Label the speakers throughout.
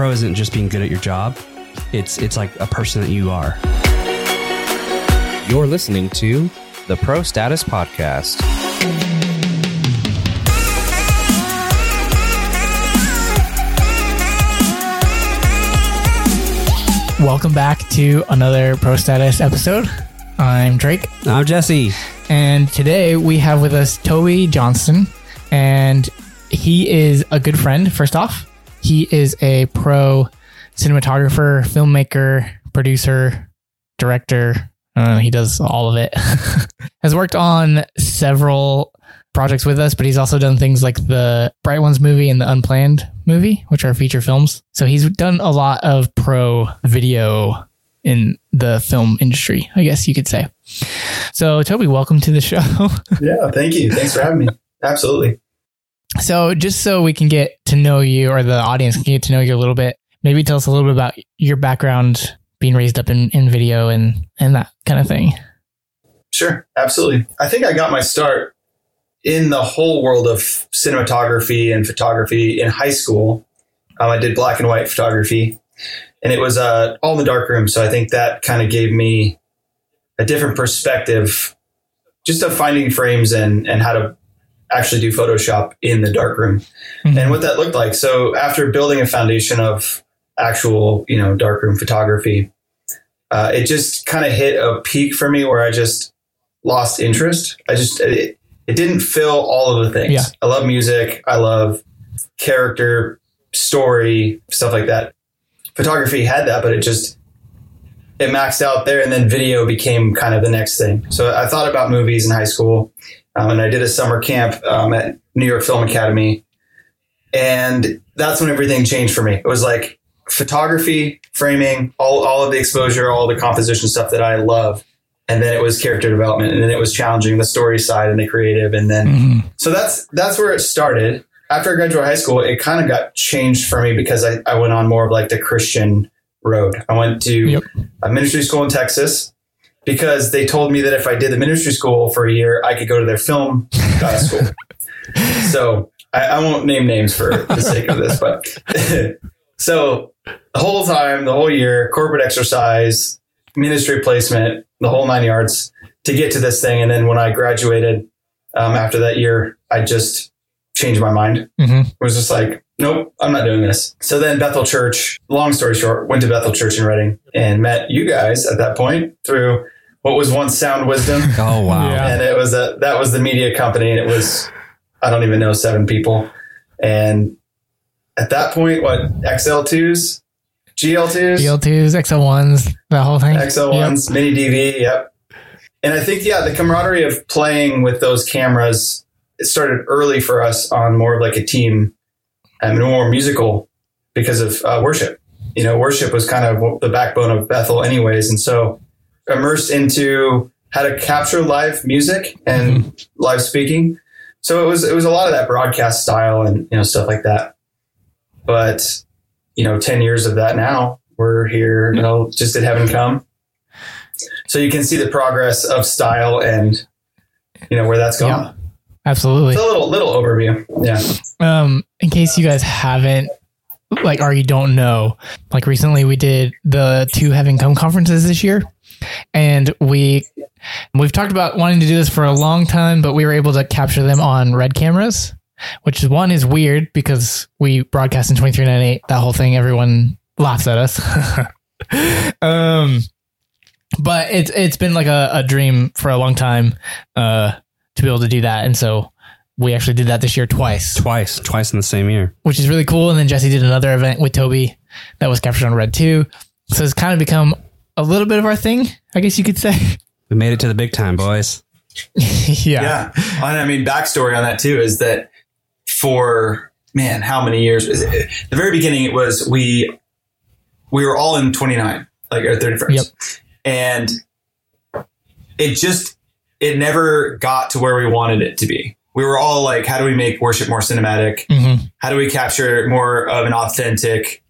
Speaker 1: pro isn't just being good at your job. It's it's like a person that you are.
Speaker 2: You're listening to the Pro Status Podcast.
Speaker 3: Welcome back to another Pro Status episode. I'm Drake,
Speaker 1: I'm Jesse.
Speaker 3: and today we have with us Toby Johnston, and he is a good friend. First off, he is a pro cinematographer, filmmaker, producer, director. Uh, he does all of it. Has worked on several projects with us, but he's also done things like the Bright Ones movie and the Unplanned movie, which are feature films. So he's done a lot of pro video in the film industry, I guess you could say. So, Toby, welcome to the show.
Speaker 4: Yeah, thank you. Thanks for having me. Absolutely.
Speaker 3: So, just so we can get to know you, or the audience can get to know you a little bit, maybe tell us a little bit about your background, being raised up in, in video and and that kind of thing.
Speaker 4: Sure. Absolutely. I think I got my start in the whole world of cinematography and photography in high school. Um, I did black and white photography, and it was uh, all in the dark room. So I think that kind of gave me a different perspective just of finding frames and, and how to actually do Photoshop in the dark room and what that looked like. So after building a foundation of actual, you know, darkroom photography, uh, it just kind of hit a peak for me where I just lost interest. I just it, it didn't fill all of the things.
Speaker 3: Yeah.
Speaker 4: I love music. I love character, story, stuff like that. Photography had that, but it just it maxed out there, and then video became kind of the next thing. So I thought about movies in high school, um, and I did a summer camp um, at New York Film Academy, and that's when everything changed for me. It was like photography, framing, all all of the exposure, all the composition stuff that I love, and then it was character development, and then it was challenging the story side and the creative, and then
Speaker 3: Mhm.
Speaker 4: so that's that's where it started. After I graduated high school, it kind of got changed for me because I, I went on more of like the Christian road. I went to
Speaker 3: Yep.
Speaker 4: a ministry school in Texas because they told me that if I did the ministry school for a year, I could go to their film uh, school. so I, I won't name names for the sake of this, but so the whole time, the whole year, corporate exercise, ministry placement, the whole nine yards to get to this thing. And then when I graduated um, after that year, I just changed my mind.
Speaker 3: Mhm.
Speaker 4: It was just like, nope, I'm not doing this. So then Bethel Church, long story short, went to Bethel Church in Redding and met you guys at that point through what was once Sound Wisdom.
Speaker 1: Oh wow.
Speaker 3: Yeah.
Speaker 4: and it was a, that was the media company and it was, I don't even know, seven people. And at that point, what XL2s, GL2s,
Speaker 3: GL twos, XL1s, that whole thing.
Speaker 4: XL1s, mini DV, yep. And I think, yeah, the camaraderie of playing with those cameras it started early for us on more of like a team and more musical because of uh, worship. You know, worship was kind of the backbone of Bethel, anyways. And so immersed into how to capture live music and live speaking. So it was it was a lot of that broadcast style and you know stuff like that. But you know, ten years of that now, we're here. You know, just at Heaven Come. So you can see the progress of style and you know where that's gone.
Speaker 3: Yeah. Absolutely.
Speaker 4: It's a little little overview. Yeah.
Speaker 3: um, in case you guys haven't, like, or you don't know, like recently we did the two Heaven Come conferences this year, and we we've talked about wanting to do this for a long time, but we were able to capture them on red cameras, which is one is weird because we broadcast in twenty three ninety eight. That whole thing, everyone laughs at us. um, but it's it's been like a, a dream for a long time, uh, to be able to do that, and so. We actually did that this year twice
Speaker 1: Twice, twice in the same year.
Speaker 3: which is really cool. And then Jesse did another event with Toby that was captured on Red 2. So it's kind of become a little bit of our thing, I guess you could say.
Speaker 1: We made it to the big time, boys.
Speaker 3: yeah.
Speaker 4: Yeah. And I mean, backstory on that too is that for man, how many years? The very beginning, it was we we were all in 29, like or 31st,
Speaker 3: Yep.
Speaker 4: and it just it never got to where we wanted it to be. We were all like, how do we make worship more cinematic?
Speaker 3: hmm
Speaker 4: How do we capture more of an authentic,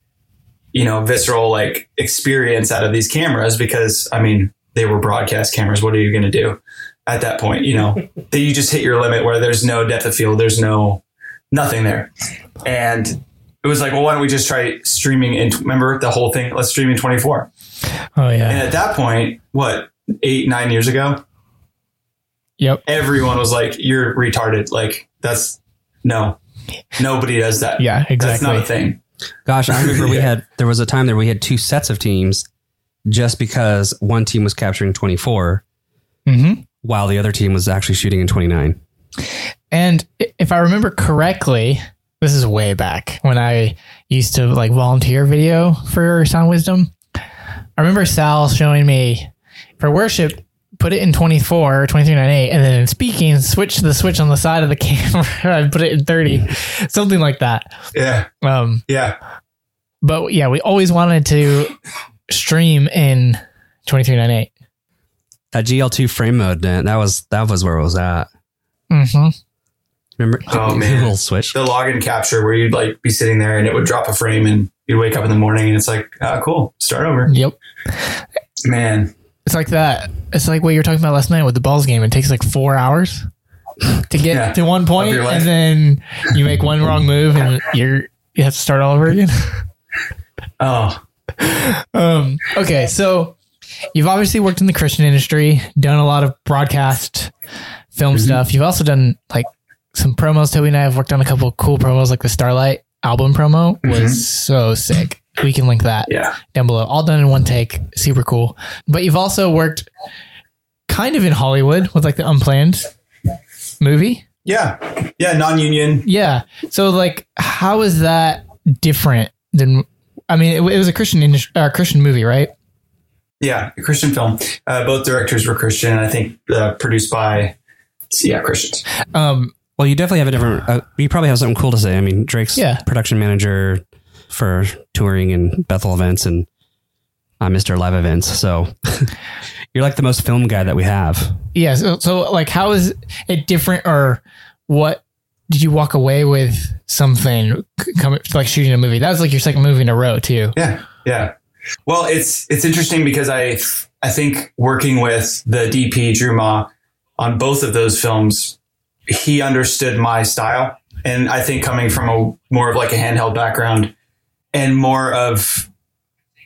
Speaker 4: you know, visceral like experience out of these cameras? Because I mean, they were broadcast cameras. What are you going to do at that point? You know, that you just hit your limit where there's no depth of field, there's no nothing there, and it was like, well, why don't we just try streaming in, remember the whole thing? Let's stream in 24.
Speaker 3: Oh yeah.
Speaker 4: And at that point, what, eight, nine years ago,
Speaker 3: Yep.
Speaker 4: everyone was like, you're retarded. Like, that's no, nobody does that.
Speaker 3: Yeah.
Speaker 4: That's not a thing.
Speaker 2: Gosh, I remember we had there was a time there we had two sets of teams just because one team was capturing 24
Speaker 3: hmm
Speaker 2: while the other team was actually shooting in 29.
Speaker 3: And if I remember correctly, this is way back when I used to like volunteer video for Sound Wisdom. I remember Sal showing me for worship, put it in 24, or 2398, and then in speaking, switch the switch on the side of the camera and put it in 30, something like that.
Speaker 4: Yeah.
Speaker 3: Um,
Speaker 4: Yeah.
Speaker 3: but yeah, we always wanted to stream in 2398.
Speaker 2: That GL2 frame mode, man, that was that was where it was at.
Speaker 3: Mm-hmm.
Speaker 2: Remember
Speaker 4: Oh,
Speaker 2: the
Speaker 4: man.
Speaker 2: little switch?
Speaker 4: The log and capture where you'd like be sitting there and it would drop a frame and you'd wake up in the morning and it's like, ah, cool, start over.
Speaker 3: Yep.
Speaker 4: Man.
Speaker 3: It's like that. It's like what you were talking about last night with the balls game. It takes like four hours to get
Speaker 4: Yeah.
Speaker 3: to one point,
Speaker 4: Of your life.
Speaker 3: and then you make one wrong move, and you're you have to start all over again.
Speaker 4: Oh,
Speaker 3: Um, okay, so you've obviously worked in the Christian industry, done a lot of broadcast film
Speaker 4: Mm-hmm.
Speaker 3: stuff. You've also done like some promos. Toby and I have worked on a couple of cool promos, like the Starlight album promo was so sick. We can link that
Speaker 4: yeah.
Speaker 3: down below. All done in one take. Super cool. But you've also worked kind of in Hollywood with like the unplanned movie.
Speaker 4: Yeah. Yeah. Non union.
Speaker 3: Yeah. So like, how is that different than? I mean, it, it was a Christian uh, Christian movie, right?
Speaker 4: Yeah. A Christian film. Uh, both directors were Christian. I think uh, produced by, yeah, Christians.
Speaker 3: Um,
Speaker 2: Well, you definitely have a different. Uh, you probably have something cool to say. I mean, Drake's
Speaker 3: Yeah.
Speaker 2: production manager for touring and Bethel events, and uh, I'm Mr. Live events. So you're like the most film guy that we have.
Speaker 3: yeah. So, so like, how is it different, or what did you walk away with something coming like shooting a movie? That was like your second movie in a row too.
Speaker 4: Yeah. Yeah. Well, it's, it's interesting because I, I think working with the DP Drew Ma on both of those films, he understood my style. And I think coming from a more of like a handheld background and more of,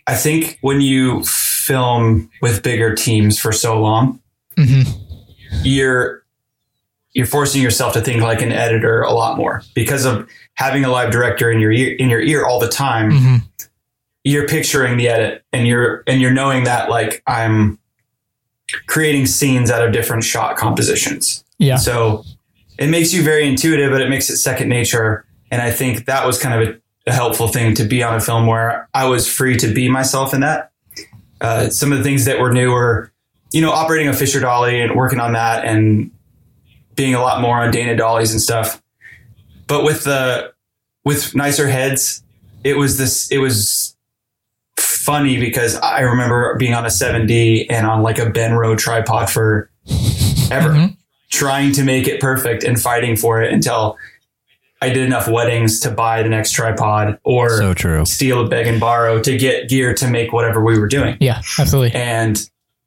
Speaker 4: I think when you film with bigger teams for so long,
Speaker 3: hmm
Speaker 4: you're you're forcing yourself to think like an editor a lot more because of having a live director in your ear in your ear all the time.
Speaker 3: hmm
Speaker 4: You're picturing the edit and you're and you're knowing that like I'm creating scenes out of different shot compositions.
Speaker 3: Yeah.
Speaker 4: So it makes you very intuitive, but it makes it second nature. And I think that was kind of a, a helpful thing to be on a film where I was free to be myself in that. Uh, some of the things that were new were, you know, operating a Fisher Dolly and working on that and being a lot more on Dana Dollies and stuff. But with the with nicer heads, it was this. It was funny because I remember being on a 7D and on like a Benro tripod for ever
Speaker 3: Mhm.
Speaker 4: trying to make it perfect and fighting for it until I did enough weddings to buy the next tripod or
Speaker 2: So true.
Speaker 4: steal a beg and borrow to get gear to make whatever we were doing.
Speaker 3: Yeah. Absolutely.
Speaker 4: And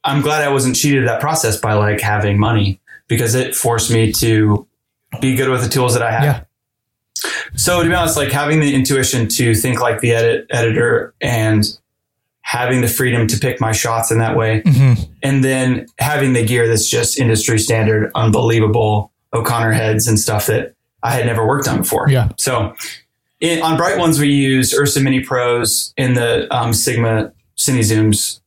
Speaker 4: I'm glad I wasn't cheated at that process by like having money because it forced me to be good with the tools that I had.
Speaker 3: Yeah.
Speaker 4: So to be honest, like having the intuition to think like the edit editor and having the freedom to pick my shots in that way
Speaker 3: hmm
Speaker 4: and then having the gear that's just industry standard, unbelievable O'Connor heads and stuff that I had never worked on before.
Speaker 3: Yeah.
Speaker 4: So in, on Bright Ones, we used Ursa Mini Pros in the um, Sigma Cine Zooms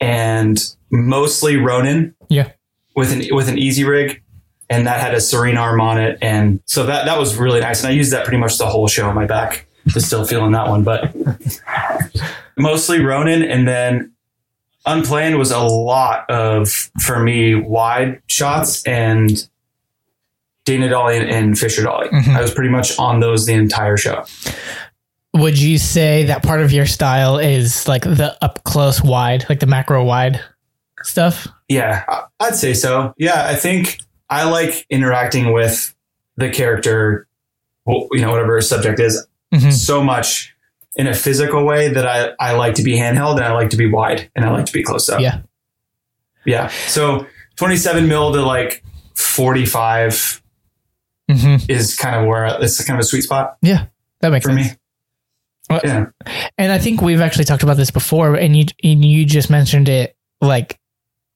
Speaker 4: and mostly Ronin.
Speaker 3: Yeah.
Speaker 4: With an with an easy rig. And that had a serene arm on it. And so that that was really nice. And I used that pretty much the whole show on my back. Just still feeling that one. But mostly Ronin and then unplanned was a lot of for me wide shots and Dana Dolly and, Fisher Dolly.
Speaker 3: Mhm.
Speaker 4: I was pretty much on those the entire show.
Speaker 3: Would you say that part of your style is like the up close wide, like the macro wide stuff?
Speaker 4: Yeah, I'd say so. Yeah, I think I like interacting with the character, you know, whatever subject is,
Speaker 3: Mhm.
Speaker 4: so much in a physical way that I, I like to be handheld and I like to be wide and I like to be close up.
Speaker 3: Yeah.
Speaker 4: Yeah. So 27 mil to like 45
Speaker 3: hmm
Speaker 4: is kind of where it's kind of a sweet spot Yeah,
Speaker 3: That makes sense.
Speaker 4: for
Speaker 3: sense.
Speaker 4: me. Yeah.
Speaker 3: And I think we've actually talked about this before, and you and you just mentioned it, like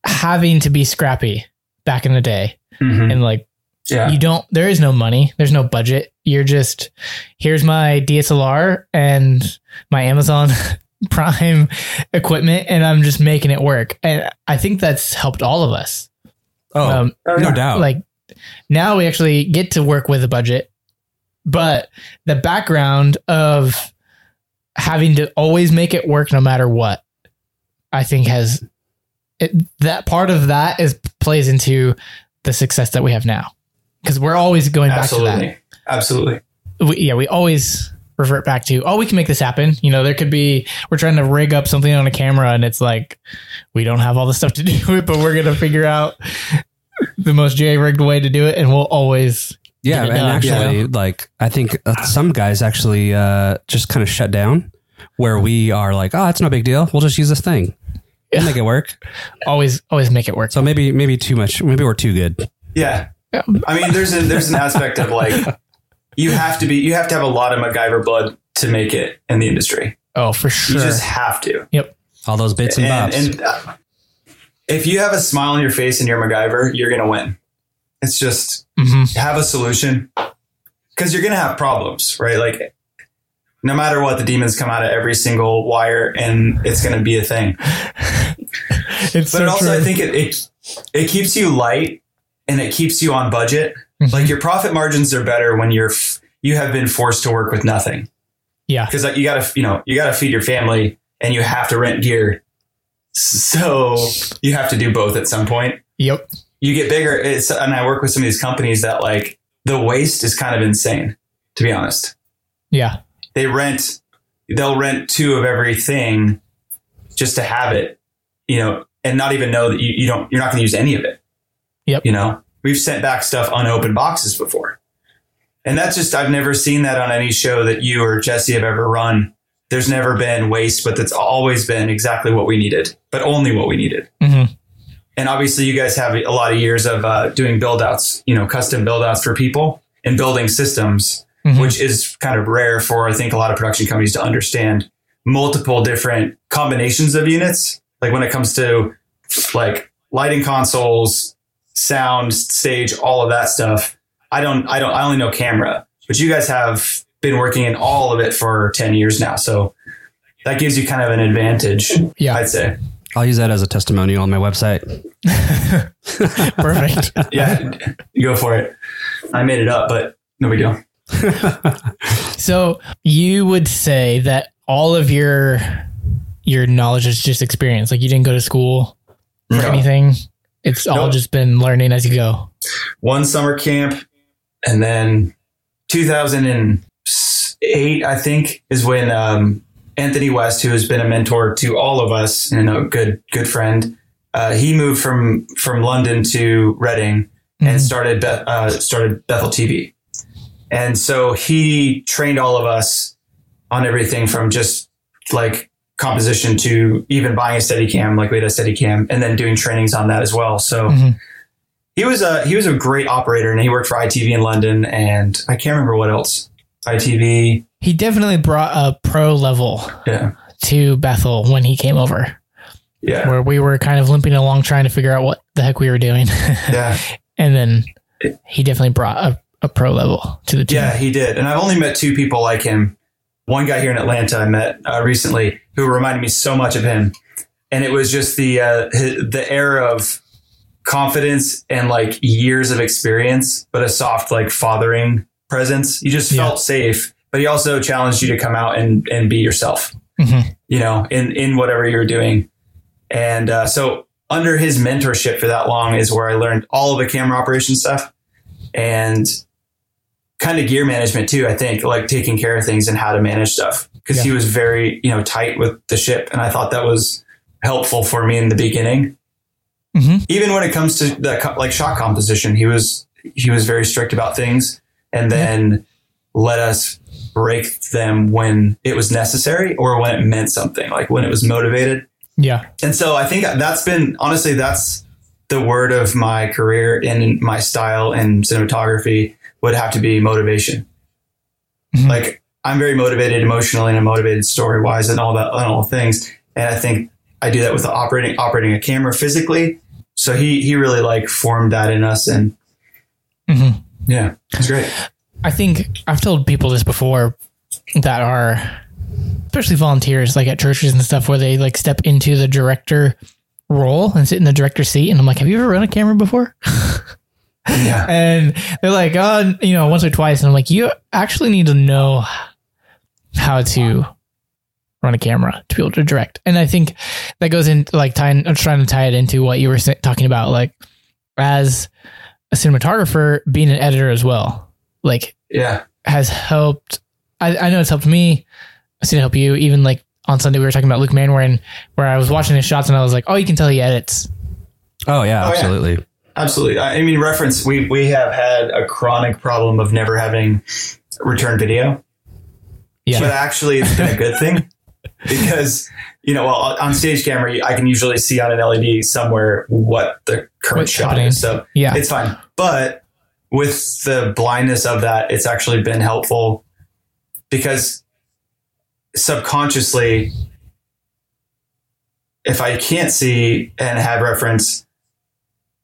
Speaker 3: having to be scrappy back in the day,
Speaker 4: Mhm.
Speaker 3: and like
Speaker 4: Yeah.
Speaker 3: you don't. There is no money. There's no budget. You're just here's my DSLR and my Amazon Prime equipment, and I'm just making it work. And I think that's helped all of us.
Speaker 2: Oh,
Speaker 3: Um,
Speaker 4: Oh,
Speaker 2: no doubt.
Speaker 3: like now we actually get to work with a budget but the background of having to always make it work no matter what i think has it, that part of that is plays into the success that we have now because we're always going back to
Speaker 4: Absolutely. Absolutely.
Speaker 3: we, yeah we always revert back to oh we can make this happen you know there could be we're trying to rig up something on a camera and it's like we don't have all the stuff to do it but we're gonna figure out the most j-rigged way to do it and we'll always
Speaker 2: yeah, and
Speaker 3: done,
Speaker 2: actually,
Speaker 3: you
Speaker 2: like I think uh, some guys actually uh, just kind of shut down, where we are like, oh, it's no big deal. We'll just use this thing. We'll
Speaker 3: Yeah.
Speaker 2: make it work.
Speaker 3: always always make it work
Speaker 2: So maybe maybe too much. Maybe we're too good.
Speaker 4: Yeah.
Speaker 3: Yeah.
Speaker 4: I mean, there's a, there's an aspect of like you have to be you have to have a lot of MacGyver blood to make it in the industry.
Speaker 3: oh for sure.
Speaker 4: You just have to. Yep.
Speaker 2: All those bits and,
Speaker 4: And,
Speaker 2: bobs.
Speaker 4: and uh, if you have a smile on your face and you're MacGyver, you're gonna win. It's just
Speaker 3: hmm
Speaker 4: have a solution because you're gonna have problems, right? Like no matter what, the demons come out of every single wire, and it's gonna be a thing.
Speaker 3: it's
Speaker 4: But
Speaker 3: so
Speaker 4: it also,
Speaker 3: true.
Speaker 4: I think it, it it keeps you light and it keeps you on budget.
Speaker 3: Mhm.
Speaker 4: Like your profit margins are better when you're f- you have been forced to work with nothing
Speaker 3: yeah
Speaker 4: because like, you got to you know you got to feed your family and you have to rent gear. So you have to do both at some point.
Speaker 3: yep
Speaker 4: You get bigger. It's and I work with some of these companies that like the waste is kind of insane. To be honest,
Speaker 3: yeah
Speaker 4: they rent they'll rent two of everything just to have it you know and not even know that you, you don't you're not going to use any of it
Speaker 3: Yep.
Speaker 4: you know we've sent back stuff unopened boxes before and that's just i've never seen that on any show that you or jesse have ever run there's never been waste but that's always been exactly what we needed but only what we needed
Speaker 3: hmm
Speaker 4: and obviously you guys have a lot of years of uh, doing build outs you know custom build outs for people and building systems
Speaker 3: Mhm.
Speaker 4: which is kind of rare for I think a lot of production companies to understand multiple different combinations of units. Like when it comes to like lighting consoles, sound, stage, all of that stuff. I don't I don't I only know camera, but you guys have been working in all of it for 10 years now. So that gives you kind of an advantage,
Speaker 3: yeah
Speaker 4: I'd say.
Speaker 2: I'll use that as a testimonial on my website.
Speaker 3: perfect
Speaker 4: Yeah, go for it. I made it up, but no big deal.
Speaker 3: so you would say that all of your your knowledge is just experience like you didn't go to school for
Speaker 4: No.
Speaker 3: anything it's all
Speaker 4: Nope.
Speaker 3: just been learning as you go
Speaker 4: one summer camp and then 2008 i think is when um, anthony west who has been a mentor to all of us and a good good friend uh, he moved from from london to redding and
Speaker 3: Mhm.
Speaker 4: started Be- uh, started bethel tv and so he trained all of us on everything from just like composition to even buying a steady cam like we had a steady cam and then doing trainings on that as well so
Speaker 3: Mhm.
Speaker 4: he was a he was a great operator and he worked for ITV in London and I can't remember what else. ITV,
Speaker 3: he definitely brought a pro level
Speaker 4: yeah,
Speaker 3: to bethel when he came over.
Speaker 4: Yeah,
Speaker 3: where we were kind of limping along trying to figure out what the heck we were doing.
Speaker 4: Yeah,
Speaker 3: and then he definitely brought a, a pro level to the team.
Speaker 4: Yeah. He did, and I've only met two people like him. One guy here in Atlanta I met uh, recently who reminded me so much of him, and it was just the uh, the air of confidence and like years of experience, but a soft like fathering presence. You just
Speaker 3: Yeah.
Speaker 4: felt safe, but he also challenged you to come out and and be yourself.
Speaker 3: Mhm.
Speaker 4: you know, in, in whatever you're doing. And uh, so under his mentorship for that long is where I learned all of the camera operation stuff and kind of gear management too. I think like taking care of things and how to manage stuff because he was very, you know, tight with the ship. And I thought that was helpful for me in the beginning.
Speaker 3: Mhm.
Speaker 4: Even when it comes to the like shot composition, he was, he was very strict about things and then let us break them when it was necessary or when it meant something, like when it was motivated.
Speaker 3: yeah
Speaker 4: And so I think that's been honestly that's the word of my career in my style and cinematography would have to be motivation.
Speaker 3: Mhm.
Speaker 4: Like I'm very motivated emotionally and I'm motivated story wise and all that and all things. And I think I do that with the operating operating a camera physically. So he he really like formed that in us and
Speaker 3: Mhm.
Speaker 4: Yeah, it's great.
Speaker 3: I think I've told people this before that are especially volunteers like at churches and stuff where they like step into the director role and sit in the director seat and I'm like, have you ever run a camera before?
Speaker 4: Yeah.
Speaker 3: and they're like, oh, you know, once or twice. And I'm like, you actually need to know how to run a camera to be able to direct. And I think that goes into like tying, I'm trying to tie it into what you were talking about, like as a cinematographer, being an editor as well, like
Speaker 4: Yeah.
Speaker 3: has helped. I, I know it's helped me. I've seen it help you. Even like on Sunday, we were talking about Luke Manwaring, where I was watching his shots and I was like, oh, you can tell he edits.
Speaker 2: Oh yeah,
Speaker 4: Oh, yeah.
Speaker 2: absolutely.
Speaker 4: Absolutely. I I mean, reference, we, we have had a chronic problem of never having return video,
Speaker 3: Yeah.
Speaker 4: but actually it's been a good thing because, you know, well, on stage camera, I can usually see on an LED somewhere what the current
Speaker 3: What's
Speaker 4: shot
Speaker 3: happening.
Speaker 4: is. So
Speaker 3: Yeah.
Speaker 4: it's fine. But with the blindness of that, it's actually been helpful because subconsciously, if I can't see and have reference,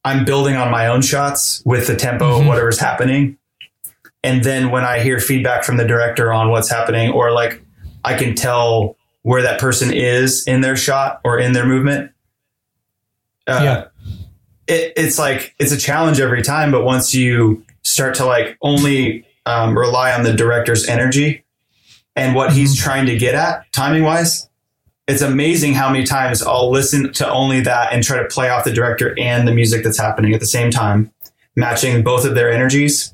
Speaker 4: I'm building on my own shots with the tempo of
Speaker 3: Mhm.
Speaker 4: whatever's happening. And then when I hear feedback from the director on what's happening, or like I can tell where that person is in their shot or in their movement. Uh,
Speaker 3: Yeah.
Speaker 4: It, it's like, it's a challenge every time. But once you start to like only um, rely on the director's energy and what he's trying to get at timing wise, it's amazing how many times I'll listen to only that and try to play off the director and the music that's happening at the same time, matching both of their energies.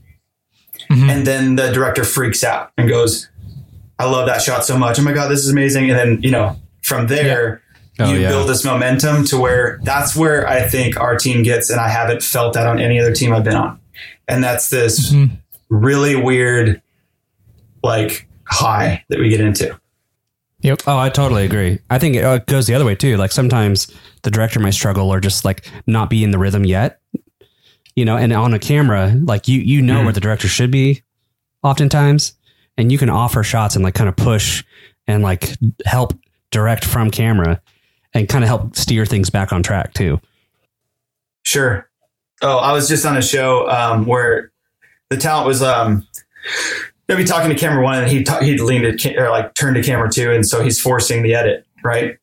Speaker 3: Mhm.
Speaker 4: And then the director freaks out and goes, I love that shot so much. Oh my God, this is amazing. And then, you know, from there,
Speaker 2: Oh,
Speaker 4: you
Speaker 2: yeah.
Speaker 4: build this momentum to where that's where I think our team gets, and I haven't felt that on any other team I've been on. And that's this
Speaker 3: Mhm.
Speaker 4: really weird, like, high that we get into. Yep.
Speaker 2: Oh, I totally agree. I think it uh, goes the other way too. Like sometimes the director might struggle or just like not be in the rhythm yet. You know, and on a camera, like you you know
Speaker 4: Mhm.
Speaker 2: where the director should be oftentimes, and you can offer shots and like kind of push and like help direct from camera and kind of help steer things back on track too.
Speaker 4: Sure. Oh, I was just on a show um, where the talent was um, gonna be talking to camera one, and he ta- he leaned to ca- or like turn to camera two, and so he's forcing the edit, right?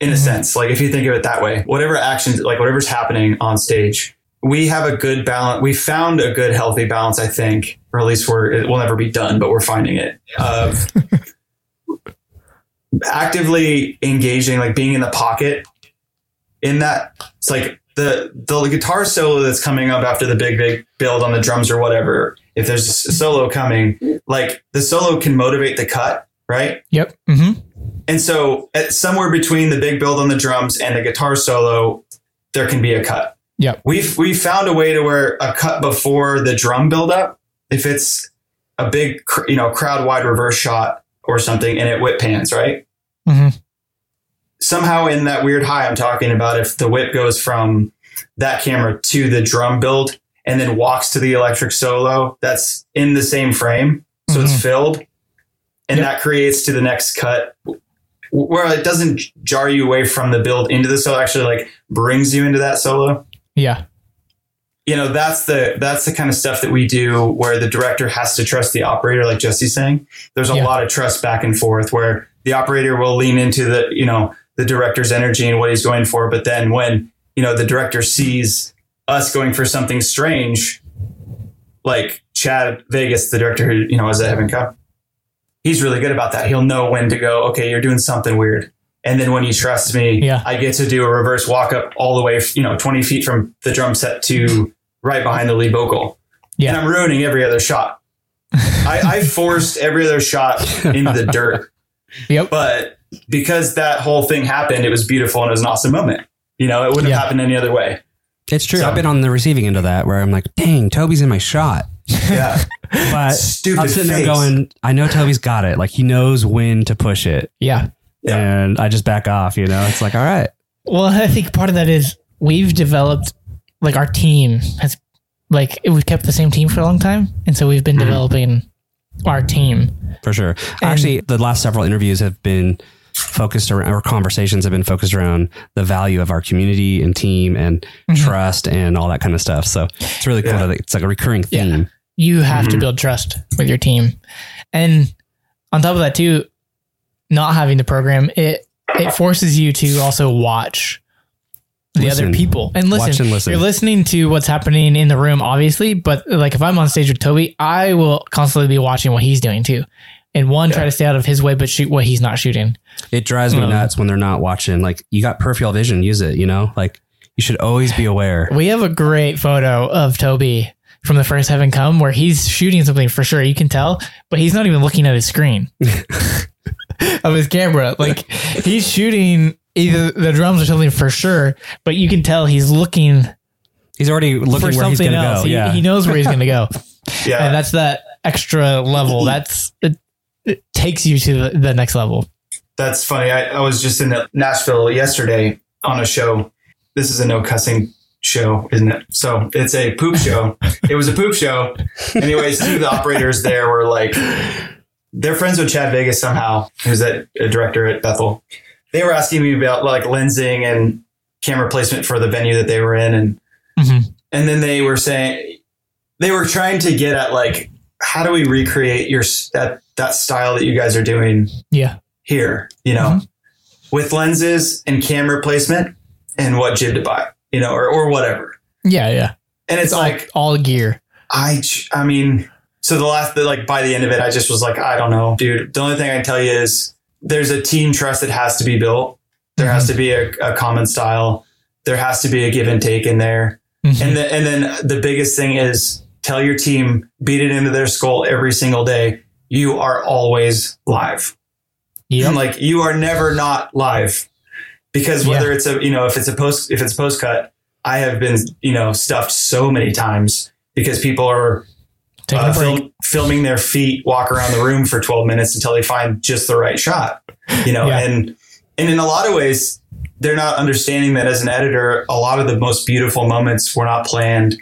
Speaker 4: In a
Speaker 3: Mhm.
Speaker 4: sense, like if you think of it that way, whatever actions, like whatever's happening on stage, we have a good balance. We found a good, healthy balance, I think, or at least we're it will never be done, but we're finding it of actively engaging, like being in the pocket. In that, it's like the the guitar solo that's coming up after the big big build on the drums or whatever. If there's a solo coming, like the solo can motivate the cut, right?
Speaker 3: Yep. Mm-hmm.
Speaker 4: And so, at somewhere between the big build on the drums and the guitar solo, there can be a cut.
Speaker 3: Yep.
Speaker 4: We've we found a way to where a cut before the drum build up, if it's a big you know crowd wide reverse shot or something, and it whip pans right.
Speaker 3: hmm
Speaker 4: Somehow in that weird high I'm talking about, if the whip goes from that camera to the drum build and then walks to the electric solo, that's in the same frame, so it's filled, and
Speaker 3: Yep.
Speaker 4: that creates to the next cut where it doesn't jar you away from the build into the solo, actually like brings you into that solo.
Speaker 3: Yeah.
Speaker 4: You know, that's the that's the kind of stuff that we do where the director has to trust the operator, like Jesse's saying. There's a
Speaker 3: Yeah.
Speaker 4: lot of trust back and forth where the operator will lean into the, you know, the director's energy and what he's going for. But then when, you know, the director sees us going for something strange, like Chad Vegas, the director who, you know, is at Heaven Come, he's really good about that. He'll know when to go, okay, you're doing something weird. And then when he trusts me,
Speaker 3: Yeah.
Speaker 4: I get to do a reverse walk up all the way, you know, 20 feet from the drum set to right behind the lead vocal.
Speaker 3: Yeah.
Speaker 4: And I'm ruining every other shot. I, I forced every other shot into the dirt.
Speaker 3: Yep.
Speaker 4: But because that whole thing happened, it was beautiful and it was an awesome moment. You know, it wouldn't
Speaker 3: Yeah.
Speaker 4: have happened any other way.
Speaker 2: It's true.
Speaker 4: So-
Speaker 2: I've been on the receiving end of that where I'm like, dang, Toby's in my shot.
Speaker 4: Yeah.
Speaker 2: But
Speaker 4: Stupid
Speaker 2: I'm sitting
Speaker 4: face.
Speaker 2: there going, I know Toby's got it. Like he knows when to push it.
Speaker 3: Yeah.
Speaker 4: Yeah.
Speaker 2: And I just back off, you know? It's like, all right.
Speaker 3: Well, I think part of that is we've developed, like our team has, like we've kept the same team for a long time, and so we've been
Speaker 4: Mhm.
Speaker 3: developing our team.
Speaker 2: for sure. Actually, the last several interviews have been focused around, or conversations have been focused around the value of our community and team and trust and all that kind of stuff. So it's really cool.
Speaker 4: Yeah.
Speaker 2: That it's like a recurring
Speaker 3: Yeah.
Speaker 2: theme.
Speaker 3: You have to
Speaker 4: Mhm.
Speaker 3: build trust with your team. And on top of that too, not having the program, it it forces you to also watch the
Speaker 2: Listen.
Speaker 3: other people and listen.
Speaker 2: And listen.
Speaker 3: You're listening to what's happening in the room, obviously, but like if I'm on stage with Toby, I will constantly be watching what he's doing too. And one, try to stay out of his way, but shoot what he's not shooting.
Speaker 2: It drives me
Speaker 3: Um,
Speaker 2: nuts when they're not watching. Like you got peripheral vision, use it. You know, like you should always be aware.
Speaker 3: We have a great photo of Toby from the first Heaven Come where he's shooting something for sure. You can tell, but he's not even looking at his screen of his camera. Like he's shooting either the drums or something for sure, but you can tell he's looking
Speaker 2: He's already
Speaker 3: for
Speaker 2: looking where he's
Speaker 3: something
Speaker 2: going to
Speaker 3: else.
Speaker 2: go.
Speaker 3: He,
Speaker 2: yeah,
Speaker 3: he knows where he's going to go.
Speaker 4: Yeah.
Speaker 3: And that's that extra level. That's it, it takes you to the, the next level.
Speaker 4: That's funny. I, I was just in Nashville yesterday on a show. This is a no cussing show, isn't it? So it's a poop show. it was a poop show. Anyways, two of the operators there were like, they're friends with Chad Vegas somehow, who's that a director at Bethel. They were asking me about like lensing and camera placement for the venue that they were in, and
Speaker 3: Mhm.
Speaker 4: and then they were saying they were trying to get at like how do we recreate your that that style that you guys are doing
Speaker 3: Yeah.
Speaker 4: here, you know,
Speaker 3: Mm-hmm.
Speaker 4: with lenses and camera placement and what jib to buy, you know, or, or whatever.
Speaker 3: Yeah. Yeah.
Speaker 4: And it's
Speaker 3: all,
Speaker 4: like,
Speaker 3: all gear.
Speaker 4: i i mean, so the last, the, like by the end of it, I just was like, I don't know, dude. The only thing I can tell you is there's a team trust that has to be built. There has to be a, a common style. There has to be a give and take in there.
Speaker 3: Mhm.
Speaker 4: And, the, and then the biggest thing is tell your team, beat it into their skull every single day. You are always live.
Speaker 3: Yep.
Speaker 4: And like you are never not live because whether it's a you know if it's a post if it's post cut, I have been you know stuffed so many times because people are
Speaker 3: Taking
Speaker 4: uh, filming their feet walk around the room for 12 minutes until they find just the right shot you know
Speaker 3: Yeah.
Speaker 4: and and in a lot of ways they're not understanding that as an editor a lot of the most beautiful moments were not planned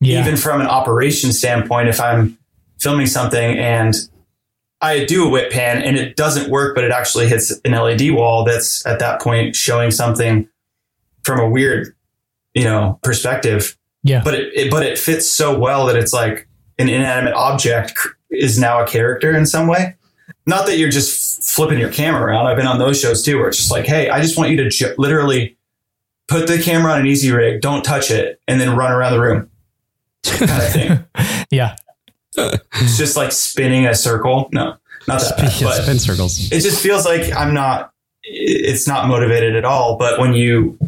Speaker 3: yeah.
Speaker 4: even from an operation standpoint, if I'm filming something and I do a whip pan and it doesn't work, but it actually hits an LED wall that's at that point showing something from a weird, you know, perspective.
Speaker 3: Yeah.
Speaker 4: But it, it but it fits so well that it's like an inanimate object is now a character in some way. Not that you're just flipping your camera around. I've been on those shows too, where it's just like, hey, I just want you to ju- literally put the camera on an easy rig, don't touch it, and then run around the room kind of thing.
Speaker 3: yeah.
Speaker 4: it's just like spinning a circle. No, not that bad.
Speaker 2: Yeah, spin circles.
Speaker 4: it just feels like I'm not. It's not motivated at all. But when you,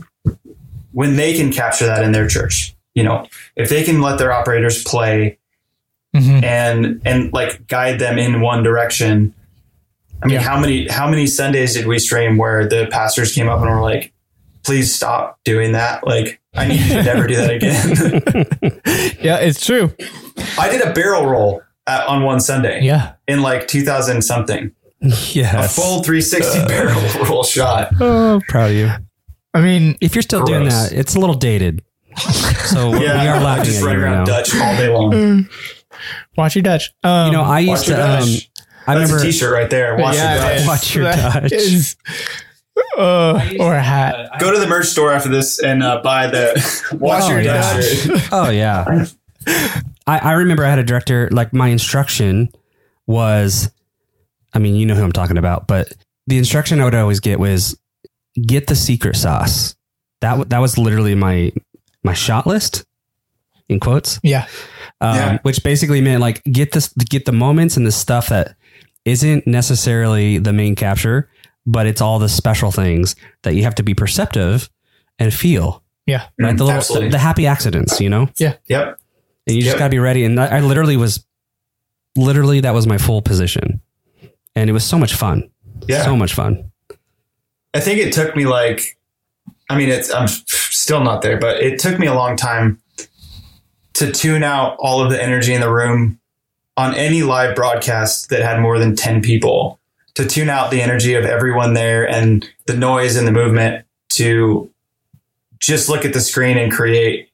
Speaker 4: when they can capture that in their church, you know, if they can let their operators play
Speaker 3: Mhm.
Speaker 4: and and like guide them in one direction. I mean,
Speaker 3: Yeah.
Speaker 4: how many how many Sundays did we stream where the pastors came up and were like, "Please stop doing that. Like, I need you to never do that again."
Speaker 3: Yeah. It's true.
Speaker 4: I did a barrel roll at, on one Sunday
Speaker 3: Yeah.
Speaker 4: in like 2000 something. A full 360 barrel roll shot.
Speaker 2: Oh, proud of you.
Speaker 3: I mean,
Speaker 2: If you're still doing that, it's a little dated. So we are
Speaker 4: I'm
Speaker 2: laughing
Speaker 4: just
Speaker 2: at
Speaker 4: running
Speaker 2: right
Speaker 4: around
Speaker 2: now.
Speaker 4: Dutch all day long.
Speaker 3: Watch your Dutch. Um,
Speaker 2: You know, I used to. Um, I
Speaker 4: That's
Speaker 2: remember.
Speaker 4: a t-shirt right there. Watch
Speaker 3: yeah,
Speaker 4: your Dutch.
Speaker 3: man.
Speaker 2: Watch your Dutch.
Speaker 3: is- uh, or a hat.
Speaker 4: Go to the merch store after this and uh, buy the watch
Speaker 2: Oh,
Speaker 4: your
Speaker 2: yeah.
Speaker 4: Dutch shirt.
Speaker 2: Oh yeah. I, I remember I had a director. Like my instruction was, I mean, you know who I'm talking about, but the instruction I would always get was get the secret sauce. That w- that was literally my my shot list in quotes.
Speaker 3: Yeah.
Speaker 2: Um,
Speaker 4: Yeah.
Speaker 2: which basically meant like get this get the moments and the stuff that isn't necessarily the main capture, but it's all the special things that you have to be perceptive and feel.
Speaker 3: Yeah.
Speaker 2: Right, the, little, the, the happy accidents, you know, Yeah.
Speaker 4: Yep.
Speaker 2: and you just
Speaker 4: Yep.
Speaker 2: got to be ready. And I, I literally was, literally that was my full position, and it was so much fun,
Speaker 4: Yeah.
Speaker 2: so much fun.
Speaker 4: I think it took me like, I mean, it's I'm still not there, but it took me a long time to tune out all of the energy in the room on any live broadcast that had more than 10 people to tune out the energy of everyone there and the noise and the movement to just look at the screen and create,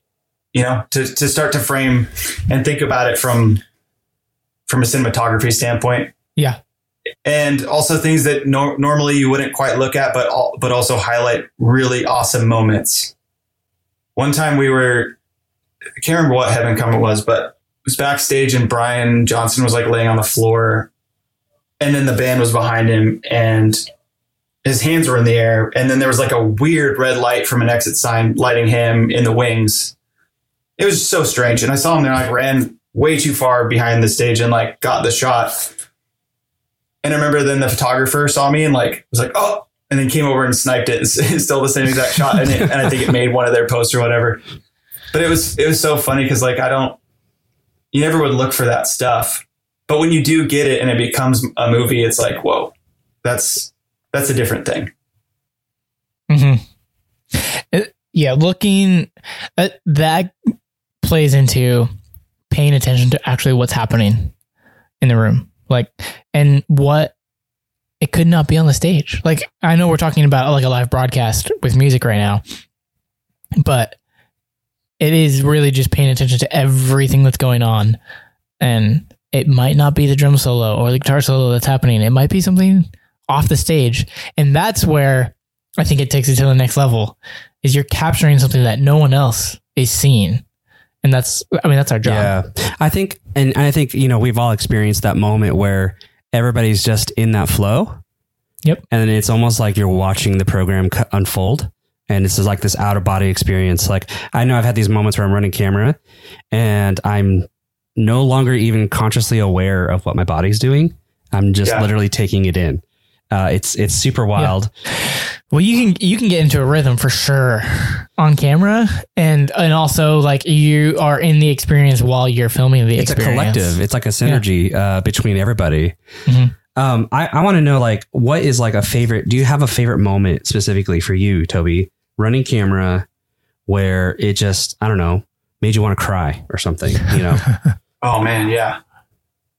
Speaker 4: you know, to, to start to frame and think about it from from a cinematography standpoint.
Speaker 3: Yeah.
Speaker 4: And also things that nor normally you wouldn't quite look at, but al- but also highlight really awesome moments. One time we were, I can't remember what Heaven Come it was, but it was backstage and Brian Johnson was like laying on the floor, and then the band was behind him and his hands were in the air, and then there was like a weird red light from an exit sign lighting him in the wings. It was so strange, and I saw him there. Like ran way too far behind the stage and like got the shot. And I remember then the photographer saw me and like was like, oh, and then came over and sniped it. It's still the same exact shot, and, it, and I think it made one of their posts or whatever. But it was it was so funny because like I don't, you never would look for that stuff, but when you do get it and it becomes a movie, it's like whoa, that's that's a different thing.
Speaker 3: Mm-hmm. yeah, looking uh, that plays into paying attention to actually what's happening in the room, like, and what it could not be on the stage. Like, I know we're talking about like a live broadcast with music right now, but it is really just paying attention to everything that's going on, and it might not be the drum solo or the guitar solo that's happening. It might be something off the stage, and that's where I think it takes it to the next level is you're capturing something that no one else is seeing. And that's, I mean, that's our job.
Speaker 2: Yeah. I think, and I think, you know, we've all experienced that moment where everybody's just in that flow.
Speaker 3: Yep.
Speaker 2: And it's almost like you're watching the program unfold. And this is like this out of body experience. Like, I know I've had these moments where I'm running camera and I'm no longer even consciously aware of what my body's doing. I'm just
Speaker 4: Yeah.
Speaker 2: literally taking it in. Uh, it's it's super wild.
Speaker 3: Well, you can, you can get into a rhythm for sure on camera. And, and also like you are in the experience while you're filming the
Speaker 2: It's
Speaker 3: experience.
Speaker 2: a collective. It's like a synergy uh, between everybody.
Speaker 3: Mhm.
Speaker 2: Um, I, I want to know like what is like a favorite. Do you have a favorite moment specifically for you, Toby, running camera, where it just I don't know made you want to cry or something? You know,
Speaker 4: Oh man, yeah,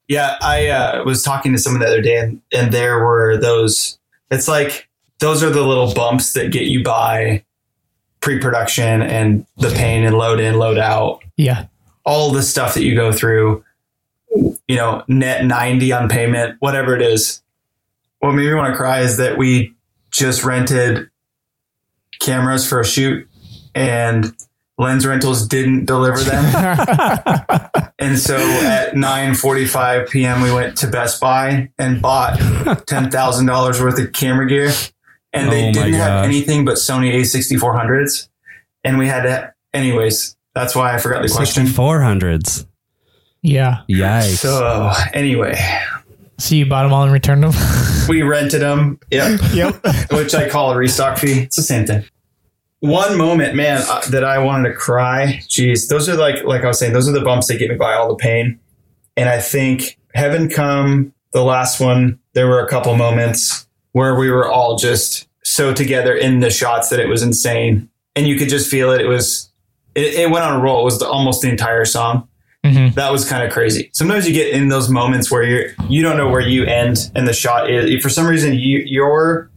Speaker 4: yeah. I uh, was talking to someone the other day, and and there were those. It's like those are the little bumps that get you by pre-production and the pain and load in, load out,
Speaker 3: Yeah.
Speaker 4: all the stuff that you go through. You know, net ninety on payment, whatever it is. What made me want to cry is that we just rented cameras for a shoot, and Lens Rentals didn't deliver them. And so at 9:45 p.m. we went to Best Buy and bought $10,000 worth of camera gear and they
Speaker 2: Oh my
Speaker 4: didn't have anything but Sony A6400s and we had to anyways that's why I forgot the question.
Speaker 2: four hundreds.
Speaker 3: yeah.
Speaker 2: Yikes!
Speaker 4: So anyway,
Speaker 3: So you bought them all and returned them?
Speaker 4: we rented them, yep,
Speaker 3: yep.
Speaker 4: which I call a restock fee. It's the same thing. One moment, man, uh, that I wanted to cry. Jeez, those are like like I was saying, those are the bumps that get me by all the pain. And I think Heaven Come, the last one, there were a couple moments where we were all just so together in the shots that it was insane. And you could just feel it. It was, it, it went on a roll. It was the, almost the entire song.
Speaker 3: Hmm
Speaker 4: That was kind of crazy. Sometimes you get in those moments where you're, you don't know where you end and the shot is. For some reason, you, your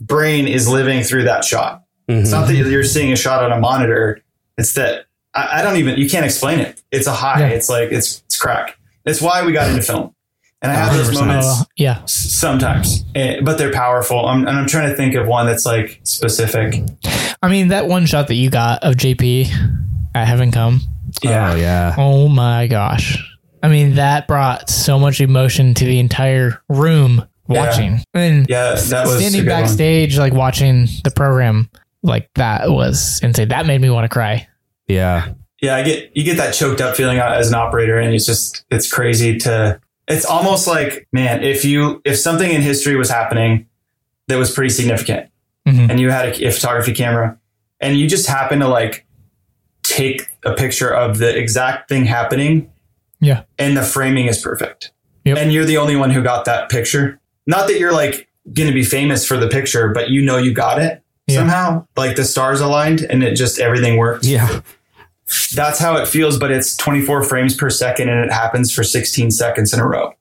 Speaker 4: brain is living through that shot. It's
Speaker 2: Mhm.
Speaker 4: not that you're seeing a shot on a monitor. It's that I, I don't even you can't explain it. It's a high.
Speaker 3: Yeah.
Speaker 4: It's like it's it's crack. That's why we got into film. And I have those
Speaker 2: 100%.
Speaker 4: moments
Speaker 3: Uh, yeah.
Speaker 4: sometimes, eh, but they're powerful. I'm, and I'm trying to think of one that's like specific.
Speaker 3: I mean, that one shot that you got of JP at Heaven Come.
Speaker 4: Yeah,
Speaker 2: Oh yeah.
Speaker 3: Oh my gosh. I mean, that brought so much emotion to the entire room watching. And
Speaker 4: yeah, that was
Speaker 3: standing
Speaker 4: good one.
Speaker 3: backstage, like watching the program, like that was insane. That made me want to cry.
Speaker 2: Yeah.
Speaker 4: yeah, I get you get that choked up feeling as an operator, and it's just it's crazy to. It's almost like man, if you if something in history was happening that was pretty significant,
Speaker 3: Mhm.
Speaker 4: and you had a, a photography camera, and you just happen to like take a picture of the exact thing happening,
Speaker 3: Yeah.
Speaker 4: and the framing is perfect,
Speaker 3: Yep.
Speaker 4: and you're the only one who got that picture. Not that you're like going to be famous for the picture, but you know you got it
Speaker 3: Yeah.
Speaker 4: somehow. Like the stars aligned, and it just everything worked
Speaker 2: Yeah.
Speaker 4: that's how it feels, but it's 24 frames per second and it happens for 16 seconds in a row.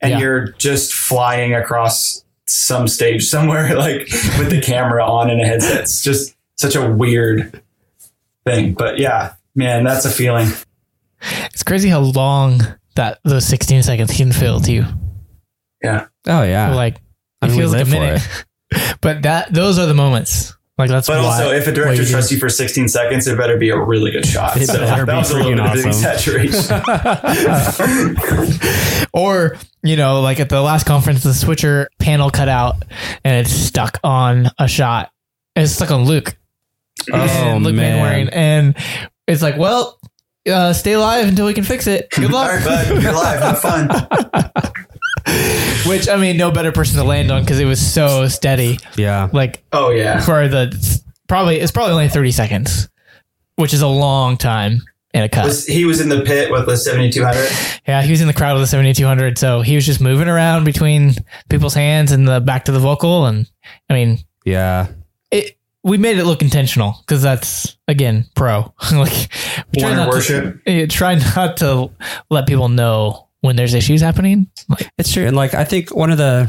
Speaker 4: And
Speaker 3: Yeah.
Speaker 4: you're just flying across some stage somewhere, like with the camera on and a headset. It's just such a weird thing. But yeah, man, that's a feeling.
Speaker 3: It's crazy how long that those 16 seconds can feel to you.
Speaker 4: Yeah.
Speaker 2: Oh yeah.
Speaker 3: Like
Speaker 2: I
Speaker 3: it
Speaker 2: mean, we
Speaker 3: feels like a minute. but that those are the moments. Like that's
Speaker 4: But
Speaker 3: why,
Speaker 4: also, if a director
Speaker 3: you do-
Speaker 4: trusts you for 16 seconds, it better be a really good shot.
Speaker 2: It
Speaker 4: so
Speaker 2: better
Speaker 4: that
Speaker 2: be
Speaker 4: was a little bit
Speaker 2: freaking
Speaker 4: of
Speaker 2: awesome.
Speaker 4: exaggeration.
Speaker 3: or you know, like at the last conference, the switcher panel cut out and it's stuck on a shot. And it's stuck on Luke.
Speaker 2: Oh
Speaker 3: and Luke
Speaker 2: man.
Speaker 3: Manwaring, and it's like, well, uh, stay alive until we can fix it. Good luck.
Speaker 4: right, bud. You're live. Have fun.
Speaker 3: Which I mean, no better person to land on because it was so steady.
Speaker 2: Yeah.
Speaker 3: Like
Speaker 4: Oh, yeah.
Speaker 3: for the probably it's probably only thirty seconds, which is a long time in a cut.
Speaker 4: Was, he was in the pit with the 7200.
Speaker 3: Yeah, he was in the crowd with the 7200, so he was just moving around between people's hands and the back to the vocal, and I mean,
Speaker 2: Yeah.
Speaker 3: It. We made it look intentional because that's again pro. like try
Speaker 4: Warner
Speaker 3: not to-
Speaker 4: worship.
Speaker 3: eh, try not to let people know when there's issues happening. Like,
Speaker 2: It's true. And like, I think one of the,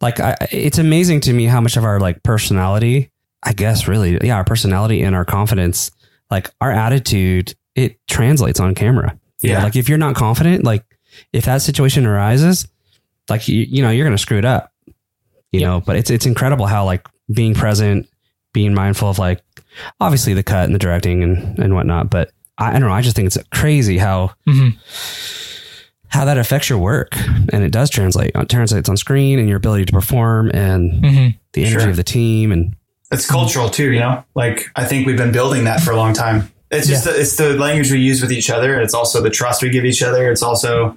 Speaker 2: like, I, it's amazing to me how much of our like personality, I guess, really, yeah, our personality and our confidence, like our attitude, it translates on camera. You know,
Speaker 4: Yeah.
Speaker 2: like if you're not confident, like if that situation arises, like, you, you know, you're going to screw it up, you
Speaker 3: Yep.
Speaker 2: know, but it's, it's incredible how like being present, being mindful of like, obviously the cut and the directing and, and whatnot. But I, I don't know. I just think it's crazy how,
Speaker 3: mhm.
Speaker 2: how that affects your work and it does translate it translates on screen and your ability to perform and
Speaker 3: Mhm.
Speaker 2: the energy
Speaker 4: Sure.
Speaker 2: of the team and
Speaker 4: It's cultural too, you know. Like I think we've been building that for a long time. It's just the, it's the language we use with each other. It's also the trust we give each other. It's also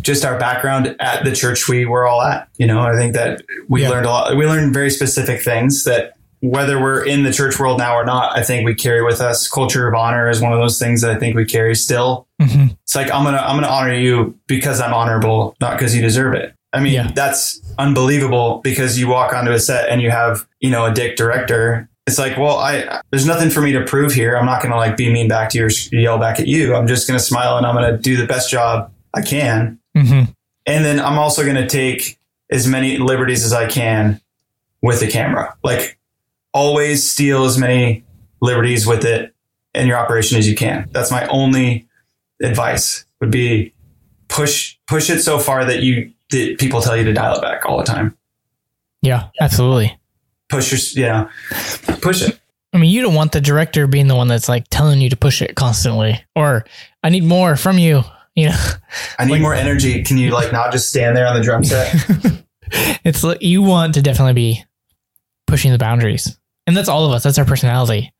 Speaker 4: just our background at the church we were all at. You know, I think that we
Speaker 3: Yeah.
Speaker 4: learned a lot. We learned very specific things that whether we're in the church world now or not, I think we carry with us. Culture of honor is one of those things that I think we carry still.
Speaker 3: Mhm.
Speaker 4: It's like I'm gonna I'm gonna honor you because I'm honorable, not because you deserve it. I mean,
Speaker 3: Yeah.
Speaker 4: that's unbelievable because you walk onto a set and you have you know a dick director. It's like, well, I there's nothing for me to prove here. I'm not gonna like be mean back to you or yell back at you. I'm just gonna smile and I'm gonna do the best job I can.
Speaker 3: Mhm.
Speaker 4: And then I'm also gonna take as many liberties as I can with the camera. Like always steal as many liberties with it in your operation as you can. That's my only advice would be push push it so far that you that people tell you to dial it back all the time.
Speaker 3: Yeah, absolutely.
Speaker 4: Push your yeah, push it.
Speaker 3: I mean, you don't want the director being the one that's like telling you to push it constantly, or I need more from you. You know,
Speaker 4: I need
Speaker 3: Like-
Speaker 4: more energy. Can you like not just stand there on the drum set?
Speaker 3: it's like you want to definitely be pushing the boundaries, and that's all of us. That's our personality.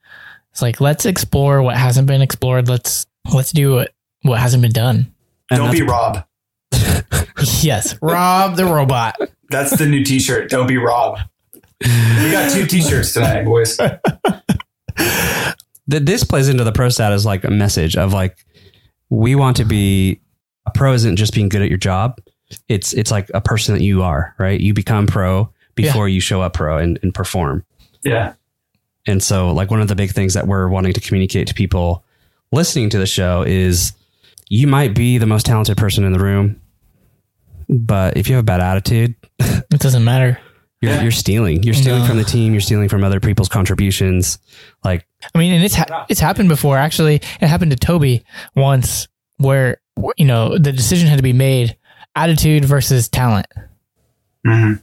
Speaker 3: It's like let's explore what hasn't been explored. Let's let's do what what hasn't been done.
Speaker 2: and
Speaker 4: Don't be Rob.
Speaker 3: yes, Rob the robot.
Speaker 4: That's the new T-shirt. Don't be Rob. We got two T-shirts tonight, boys.
Speaker 2: th- this plays into the pro stat as like a message of like we want to be a pro isn't just being good at your job it's it's like a person that you are right you become pro before you show up pro and, and perform
Speaker 4: Yeah,
Speaker 2: and so like one of the big things that we're wanting to communicate to people listening to the show is you might be the most talented person in the room but if you have a bad attitude
Speaker 3: It doesn't matter.
Speaker 2: you're,
Speaker 4: Yeah.
Speaker 2: you're stealing you're stealing
Speaker 3: No.
Speaker 2: from the team you're stealing from other people's contributions like
Speaker 3: I mean, and it's ha- it's happened before. Actually, it happened to Toby once, where you know the decision had to be made: attitude versus talent.
Speaker 4: Mhm.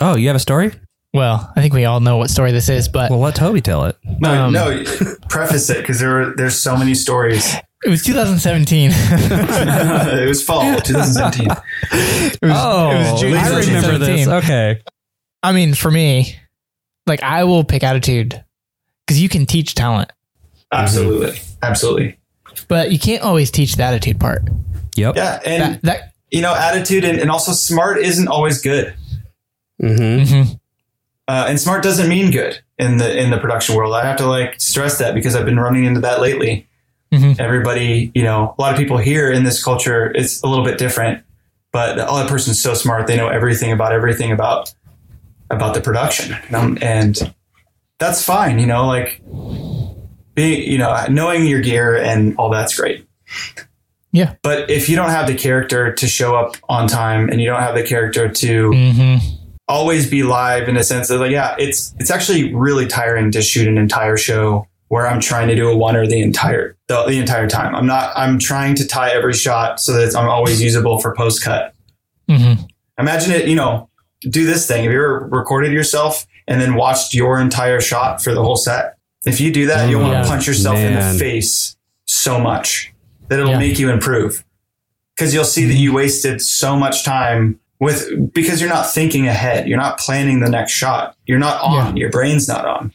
Speaker 2: oh you have a story
Speaker 3: Well, I think we all know what story this is, but
Speaker 2: well let toby tell it
Speaker 4: no,
Speaker 3: Um,
Speaker 4: no. Preface it because there were there's so many stories.
Speaker 3: it was 2017.
Speaker 4: it was fall 2017.
Speaker 3: It was,
Speaker 2: Oh,
Speaker 3: it was June
Speaker 2: I remember
Speaker 3: 2017.
Speaker 2: this. Okay.
Speaker 3: I mean, for me, like I will pick attitude because you can teach talent,
Speaker 4: Absolutely, absolutely.
Speaker 3: but you can't always teach the attitude part.
Speaker 2: Yep.
Speaker 4: Yeah, and
Speaker 3: That, that
Speaker 4: you know, attitude and, and also smart isn't always good.
Speaker 2: hmm
Speaker 3: mhm.
Speaker 4: Uh, and smart doesn't mean good in the in the production world. I have to like stress that because I've been running into that lately.
Speaker 3: Mhm.
Speaker 4: Everybody, you know, a lot of people here in this culture, it's a little bit different. But oh, that person's so smart; they know everything about everything about about the production, um, and that's fine. You know, like being, you know, knowing your gear and all that's great.
Speaker 3: Yeah.
Speaker 4: But if you don't have the character to show up on time, and you don't have the character to
Speaker 3: Mhm.
Speaker 4: Always be live in a sense that like yeah it's it's actually really tiring to shoot an entire show where I'm trying to do a one or the entire the, the entire time. I'm not. I'm trying to tie every shot so that I'm always usable for post cut.
Speaker 3: Mm-hmm.
Speaker 4: Imagine it. You know, do this thing. Have you ever recorded yourself and then watched your entire shot for the whole set? If you do that, you'll want to punch yourself in the face so much that it'll
Speaker 3: Yeah.
Speaker 4: make you improve because you'll see that you wasted so much time with because you're not thinking ahead. You're not planning the next shot. You're not on. Your brain's not on.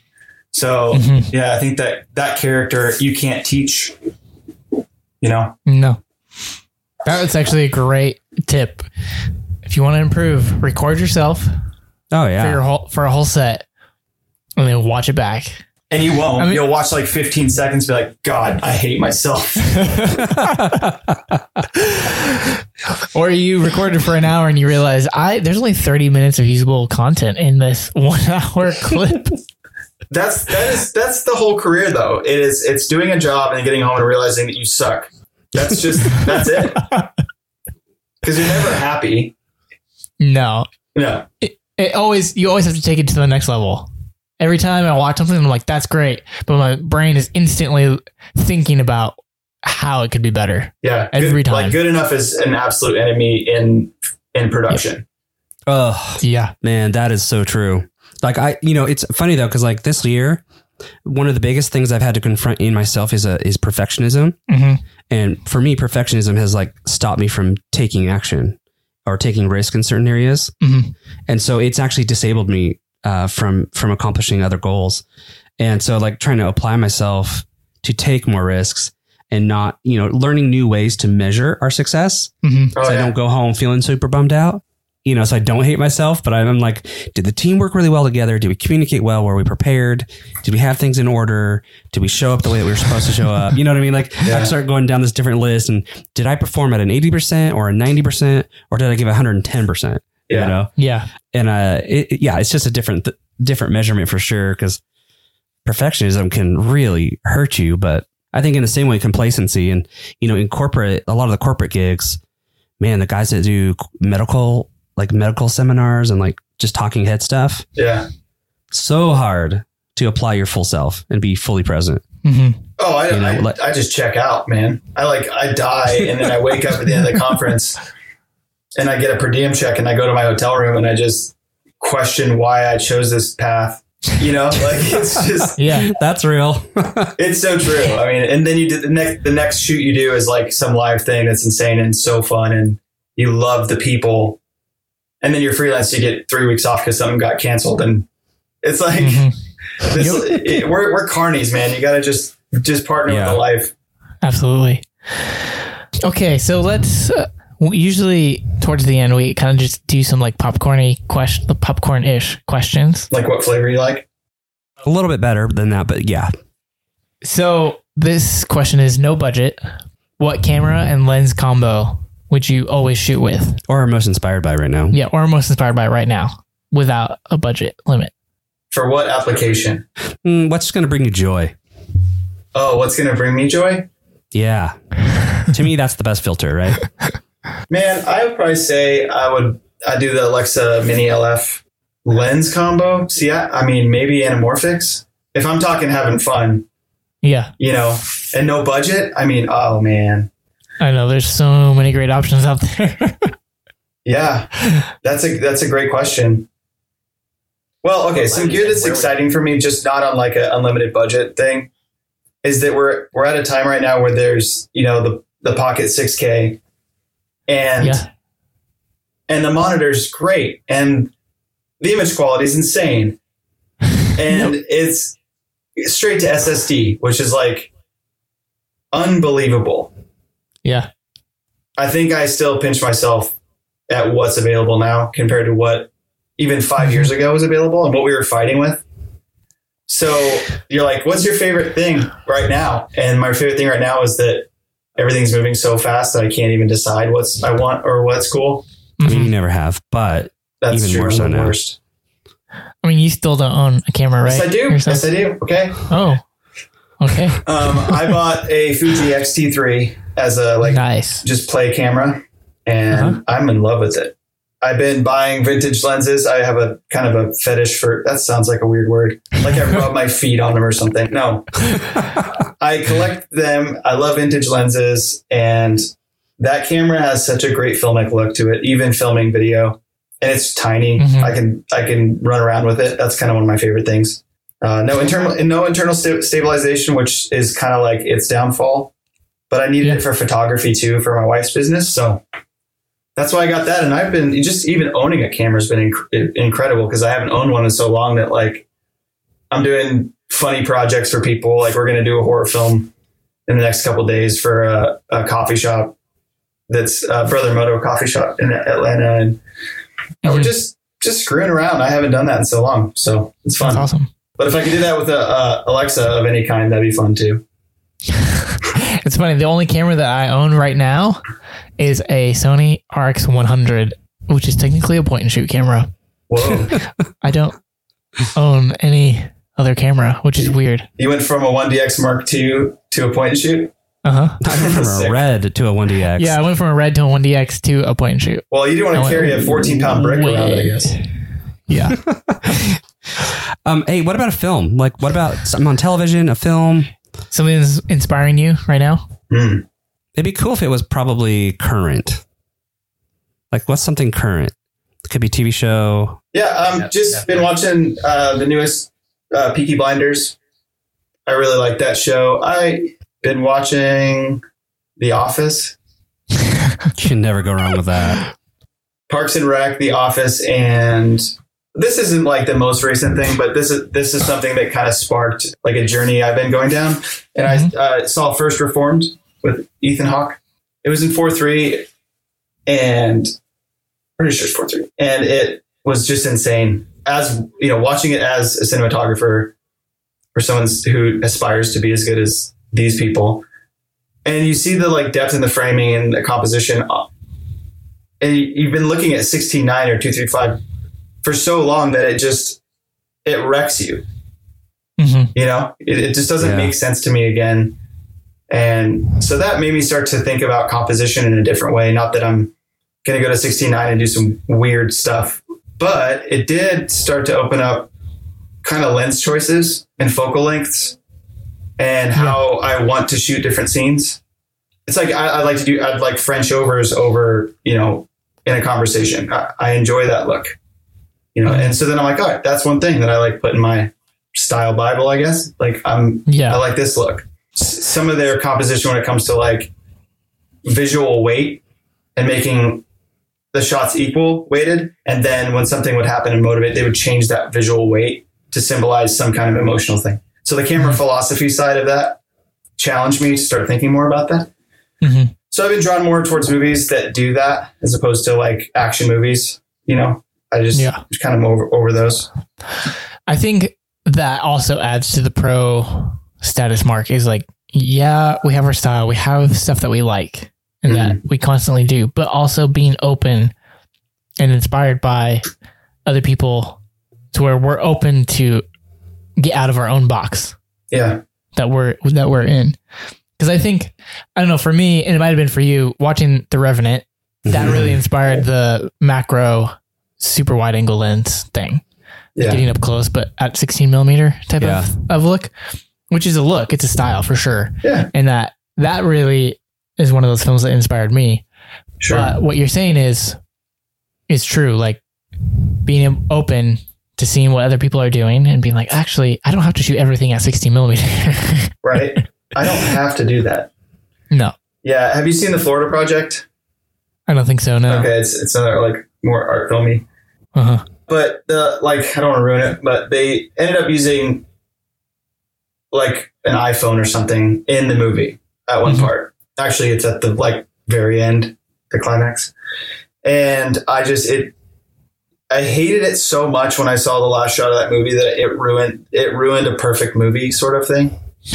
Speaker 4: So
Speaker 3: Mhm.
Speaker 4: yeah, I think that that character you can't teach. You know,
Speaker 3: No. That was actually a great tip. If you want to improve, record yourself
Speaker 2: Oh yeah.
Speaker 3: for your whole for a whole set, and then watch it back.
Speaker 4: And you won't.
Speaker 3: I mean-
Speaker 4: You'll watch like 15 seconds, be like, God, I hate myself.
Speaker 3: Or you recorded for an hour and you realize I there's only 30 minutes of usable content in this one hour clip.
Speaker 4: That's that is that's the whole career though. It is it's doing a job and getting home and realizing that you suck. That's just that's it. Because you're never happy.
Speaker 3: no,
Speaker 4: No.
Speaker 3: it always you always have to take it to the next level. Every time I watch something, I'm like, "That's great," but my brain is instantly thinking about how it could be better.
Speaker 4: Yeah.
Speaker 3: Every
Speaker 4: good,
Speaker 3: time.
Speaker 4: Like good enough is an absolute enemy in in production.
Speaker 2: Oh
Speaker 3: Yeah,
Speaker 2: man, that is so true. Like I, you know, it's funny though because like this year, one of the biggest things I've had to confront in myself is a is perfectionism.
Speaker 3: hmm
Speaker 2: And for me, perfectionism has like stopped me from taking action or taking risk in certain areas.
Speaker 3: Mhm.
Speaker 2: And so it's actually disabled me uh, from from accomplishing other goals. And so like trying to apply myself to take more risks and not, you know, learning new ways to measure our success.
Speaker 3: hmm
Speaker 4: Oh,
Speaker 2: so I don't go home feeling super bummed out. You know, so I don't hate myself, but I'm like, did the team work really well together? Did we communicate well? Were we prepared? Did we have things in order? Did we show up the way that we were supposed to show up? You know what I mean? Like,
Speaker 4: Yeah.
Speaker 2: I start going down this different list, and did I perform at an 80% or a 90%, or did I give 110%?
Speaker 4: Yeah.
Speaker 2: You know?
Speaker 3: yeah,
Speaker 2: And uh, it, it- yeah, it's just a different, th- different measurement for sure, because perfectionism can really hurt you. But I think in the same way, complacency and, you know, in corporate, a lot of the corporate gigs, man, the guys that do medical, like medical seminars and like just talking head stuff,
Speaker 4: Yeah.
Speaker 2: so hard to apply your full self and be fully present.
Speaker 3: hmm
Speaker 4: Oh, I,
Speaker 2: You know,
Speaker 4: I,
Speaker 2: like-
Speaker 4: I just check out, man. I like I die and then I wake up at the end of the conference and I get a per diem check and I go to my hotel room and I just question why I chose this path. You know, like it's just
Speaker 3: yeah,
Speaker 2: That's real.
Speaker 4: it's so true. I mean, and then you did the next the next shoot you do is like some live thing that's insane and so fun and you love the people. And then you're freelance, you get three weeks off because something got canceled and it's like
Speaker 3: Mhm.
Speaker 4: this, it, we're we're carnies, man. You got to just just partner
Speaker 2: Yeah.
Speaker 4: with the life.
Speaker 3: absolutely. Okay, so let's. Uh, w- usually towards the end, we kind of just do some like popcorny question, the popcorn ish questions.
Speaker 4: Like what flavor you like?
Speaker 2: a little bit better than that, but yeah.
Speaker 3: So this question is no budget. What camera and lens combo would you always shoot with?
Speaker 2: Or are most inspired by right now.
Speaker 3: Yeah, or most inspired by right now without a budget limit.
Speaker 4: For what application?
Speaker 2: Mm, what's going to bring you joy?
Speaker 4: Oh, what's going to bring me joy?
Speaker 2: Yeah. to me, that's the best filter, right?
Speaker 4: Man, I would probably say I would I do the Alexa Mini LF lens combo. See, I, I mean, maybe anamorphics. If I'm talking having fun,
Speaker 3: Yeah,
Speaker 4: you know, and no budget, I mean, oh man,
Speaker 3: I know there's so many great options out there.
Speaker 4: yeah, that's a that's a great question. Well, okay, some gear that's exciting for me, just not on like an unlimited budget thing, is that we're we're at a time right now where there's you know the the Pocket 6K, and
Speaker 3: yeah,
Speaker 4: and the monitor's great and the image quality is insane. And it's straight to ssd which is like unbelievable.
Speaker 3: Yeah,
Speaker 4: i think i still pinch myself at what's available now compared to what even 5 years mm-hmm. ago was available and what we were fighting with. So you're like what's your favorite thing right now? And my favorite thing right now is that everything's moving so fast that i can't even decide what's i want or what's cool
Speaker 2: I mean, you never have, but
Speaker 4: that's
Speaker 2: Even
Speaker 4: true
Speaker 2: more
Speaker 4: I'm
Speaker 2: so
Speaker 4: the
Speaker 2: now.
Speaker 4: worst.
Speaker 3: I mean, you still don't own a camera, right?
Speaker 4: Yes, I do. Yes, I do. Okay.
Speaker 3: Oh, okay,
Speaker 4: Um, I bought a Fuji X-T3 as a like
Speaker 3: nice.
Speaker 4: just play camera, and
Speaker 3: Uh-huh.
Speaker 4: I'm in love with it. I've been buying vintage lenses. I have a kind of a fetish for that sounds like a weird word. Like I rub my feet on them or something. No. I collect them. I love vintage lenses and that camera has such a great filmic look to it, even filming video. And it's tiny.
Speaker 3: Mhm.
Speaker 4: I can I can run around with it. That's kind of one of my favorite things. Uh, no internal no internal sta- stabilization, which is kind of like its downfall. But I needed
Speaker 3: Yeah.
Speaker 4: it for photography too for my wife's business. So that's why I got that. And I've been just even owning a camera has been inc- incredible because I haven't owned one in so long that like I'm doing funny projects for people. Like we're going to do a horror film in the next couple of days for a, a coffee shop that's uh, Brother Moto coffee shop in Atlanta. And we're
Speaker 3: Mhm.
Speaker 4: just, just screwing around. I haven't done that in so long. So it's fun.
Speaker 3: That's awesome.
Speaker 4: But if I could do that with a uh, Alexa of any kind, that'd be fun too.
Speaker 3: It's funny. The only camera that I own right now is a Sony RX100, which is technically a point and shoot camera.
Speaker 4: Whoa.
Speaker 3: I don't own any other camera, which is weird.
Speaker 4: you went from a 1DX Mark II to a point and shoot?
Speaker 3: Uh huh.
Speaker 2: I went from a red to a 1DX.
Speaker 3: Yeah, I went from a red to a 1DX to a point and shoot.
Speaker 4: Well, you didn't want
Speaker 3: I
Speaker 4: to
Speaker 3: went
Speaker 4: carry a 14 pound brick around, I guess.
Speaker 3: Yeah.
Speaker 2: Um, hey, what about a film? Like, what about something on television, a film?
Speaker 3: Something that's inspiring you right now?
Speaker 4: Hmm.
Speaker 2: It'd be cool if it was probably current. Like, what's something current? It could be TV show.
Speaker 4: Yeah, um,
Speaker 1: Yeah,
Speaker 4: just
Speaker 1: yeah.
Speaker 4: been watching uh, the newest uh, Peaky Blinders. I really like that show. I've been watching The Office,
Speaker 2: You can never go wrong with that.
Speaker 4: Parks and Rec, The Office, and this isn't like the most recent thing, but this is this is something that kind of sparked like a journey I've been going down. And I uh, saw First Reformed with Ethan Hawke. It was in four three, and pretty sure it's four three, and it was just insane. As you know, watching it as a cinematographer or someone who aspires to be as good as these people, and you see the like depth in the framing and the composition. And you- you've been looking at sixteen nine or two three five for so long that it just it wrecks you.
Speaker 3: hmm
Speaker 4: You know, it, it just doesn't
Speaker 2: Yeah.
Speaker 4: make sense to me again. And so that made me start to think about composition in a different way. Not that I'm going to go to 69 and do some weird stuff, but it did start to open up kind of lens choices and focal lengths and how I want to shoot different scenes. It's like I, I like to do, I'd like French overs over, you know, in a conversation. I, I enjoy that look, you know, and so then I'm like, all right, that's one thing that I like put in my style Bible, I guess. Like I'm,
Speaker 3: yeah, I
Speaker 4: like this look. Some of their composition when it comes to like visual weight and making the shots equal weighted. And then when something would happen and motivate, they would change that visual weight to symbolize some kind of emotional thing. So the camera philosophy side of that challenged me to start thinking more about that.
Speaker 3: hmm
Speaker 4: So I've been drawn more towards movies that do that as opposed to like action movies. You know, I just,
Speaker 3: Yeah.
Speaker 4: just kind of over, over those.
Speaker 3: I think that also adds to the pro status mark is like, yeah, we have our style, we have stuff that we like and that mm. we constantly do, but also being open and inspired by other people to where we're open to get out of our own box
Speaker 4: Yeah.
Speaker 3: that we're that we're in. Because I think I don't know for me, and it might have been for you watching The Revenant. That mm-hmm. really inspired the macro super wide angle lens thing
Speaker 4: Yeah.
Speaker 3: getting up close, but at 16 millimeter type
Speaker 2: Yeah.
Speaker 3: of, of look, which is a look. It's a style for sure.
Speaker 4: Yeah.
Speaker 3: And that, that really is one of those films that inspired me.
Speaker 4: Sure.
Speaker 3: But what you're saying is, is true. Like being open to seeing what other people are doing and being like, actually, I don't have to shoot everything at 16 millimeter.
Speaker 4: right. I don't have to do that.
Speaker 3: no,
Speaker 4: Yeah. Have you seen the Florida Project?
Speaker 3: I don't think so. No.
Speaker 4: Okay, it's it's another like more art filmy.
Speaker 3: Uh-huh.
Speaker 4: But the like I don't want to ruin it, but they ended up using like an iPhone or something in the movie at one
Speaker 3: Mhm.
Speaker 4: part. Actually, it's at the like very end, the climax. And I just it I hated it so much when I saw the last shot of that movie that it ruined it ruined a perfect movie sort of thing.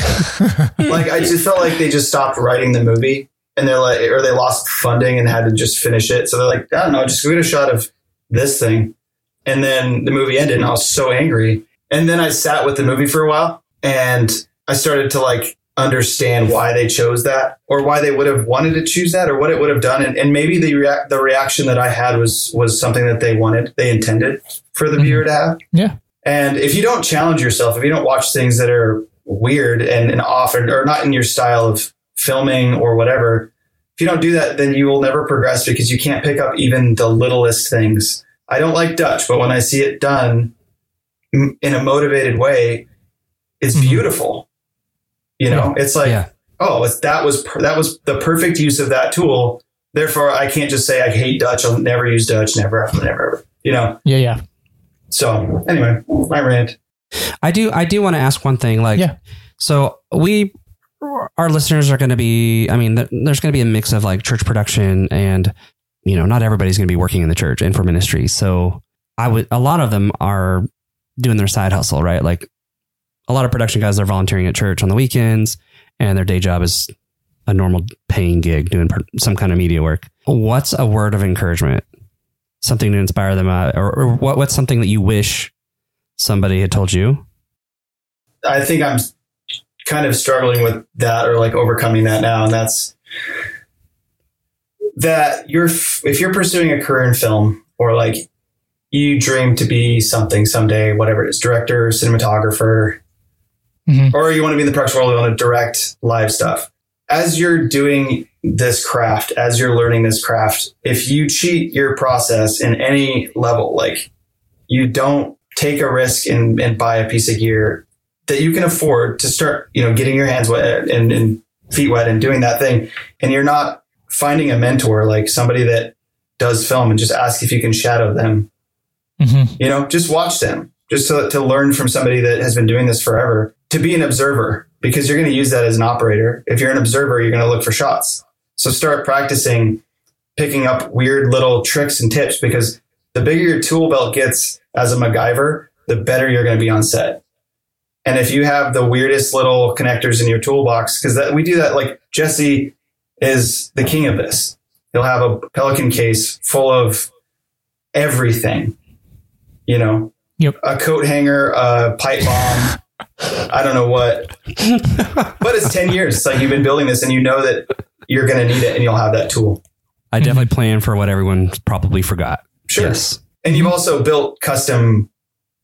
Speaker 4: like I just felt like they just stopped writing the movie and they're like or they lost funding and had to just finish it. So they're like, I don't know, just give it a shot of this thing. And then the movie ended and I was so angry. And then I sat with the movie for a while and I started to like understand why they chose that or why they would have wanted to choose that or what it would have done and, and maybe the rea- the reaction that I had was was something that they wanted they intended for the
Speaker 3: Mhm.
Speaker 4: viewer to have
Speaker 3: Yeah.
Speaker 4: and if you don't challenge yourself if you don't watch things that are weird and, and off or, or not in your style of filming or whatever if you don't do that then you will never progress because you can't pick up even the littlest things I don't like Dutch but when I see it done in a motivated way it's
Speaker 3: Mhm.
Speaker 4: beautiful you know it's like
Speaker 2: yeah.
Speaker 4: oh, it's, that was per- that was the perfect use of that tool. Therefore, I can't just say I hate Dutch. I'll never use Dutch. Never, ever, never, ever. You know.
Speaker 3: Yeah. Yeah.
Speaker 4: So anyway, my rant.
Speaker 2: I do I do want to ask one thing like
Speaker 3: Yeah.
Speaker 2: so we our listeners are going to be I mean there's going to be a mix of like church production and you know not everybody's going to be working in the church and for ministry so I would a lot of them are doing their side hustle right like a lot of production guys are volunteering at church on the weekends and their day job is a normal paying gig doing some kind of media work. What's a word of encouragement? Something to inspire them uh, or, or what, what's something that you wish somebody had told you?
Speaker 4: I think I'm kind of struggling with that or like overcoming that now, and that's that you're if you're pursuing a career in film or like you dream to be something someday, whatever it is, director, cinematographer,
Speaker 3: Mhm.
Speaker 4: or you want to be in the production world, you want to direct live stuff. As you're doing this craft, as you're learning this craft, if you cheat your process in any level, like you don't take a risk and, and buy a piece of gear that you can afford to start, you know, getting your hands wet and, and feet wet and doing that thing, and you're not finding a mentor like somebody that does film and just ask if you can shadow them
Speaker 3: Mhm.
Speaker 4: you know, just watch them, just to, to learn from somebody that has been doing this forever, to be an observer, because you're going to use that as an operator. If you're an observer, you're going to look for shots. So start practicing picking up weird little tricks and tips because the bigger your tool belt gets as a MacGyver, the better you're going to be on set. And if you have the weirdest little connectors in your toolbox, because that we do that, like Jesse is the king of this. He'll have a Pelican case full of everything you know,
Speaker 3: Yep.
Speaker 4: a coat hanger, a pipe bomb, I don't know what, but it's 10 years. It's like you've been building this and you know that you're going to need it and you'll have that tool.
Speaker 2: I definitely plan for what everyone probably forgot.
Speaker 4: Sure.
Speaker 2: Yes.
Speaker 4: And you've also built custom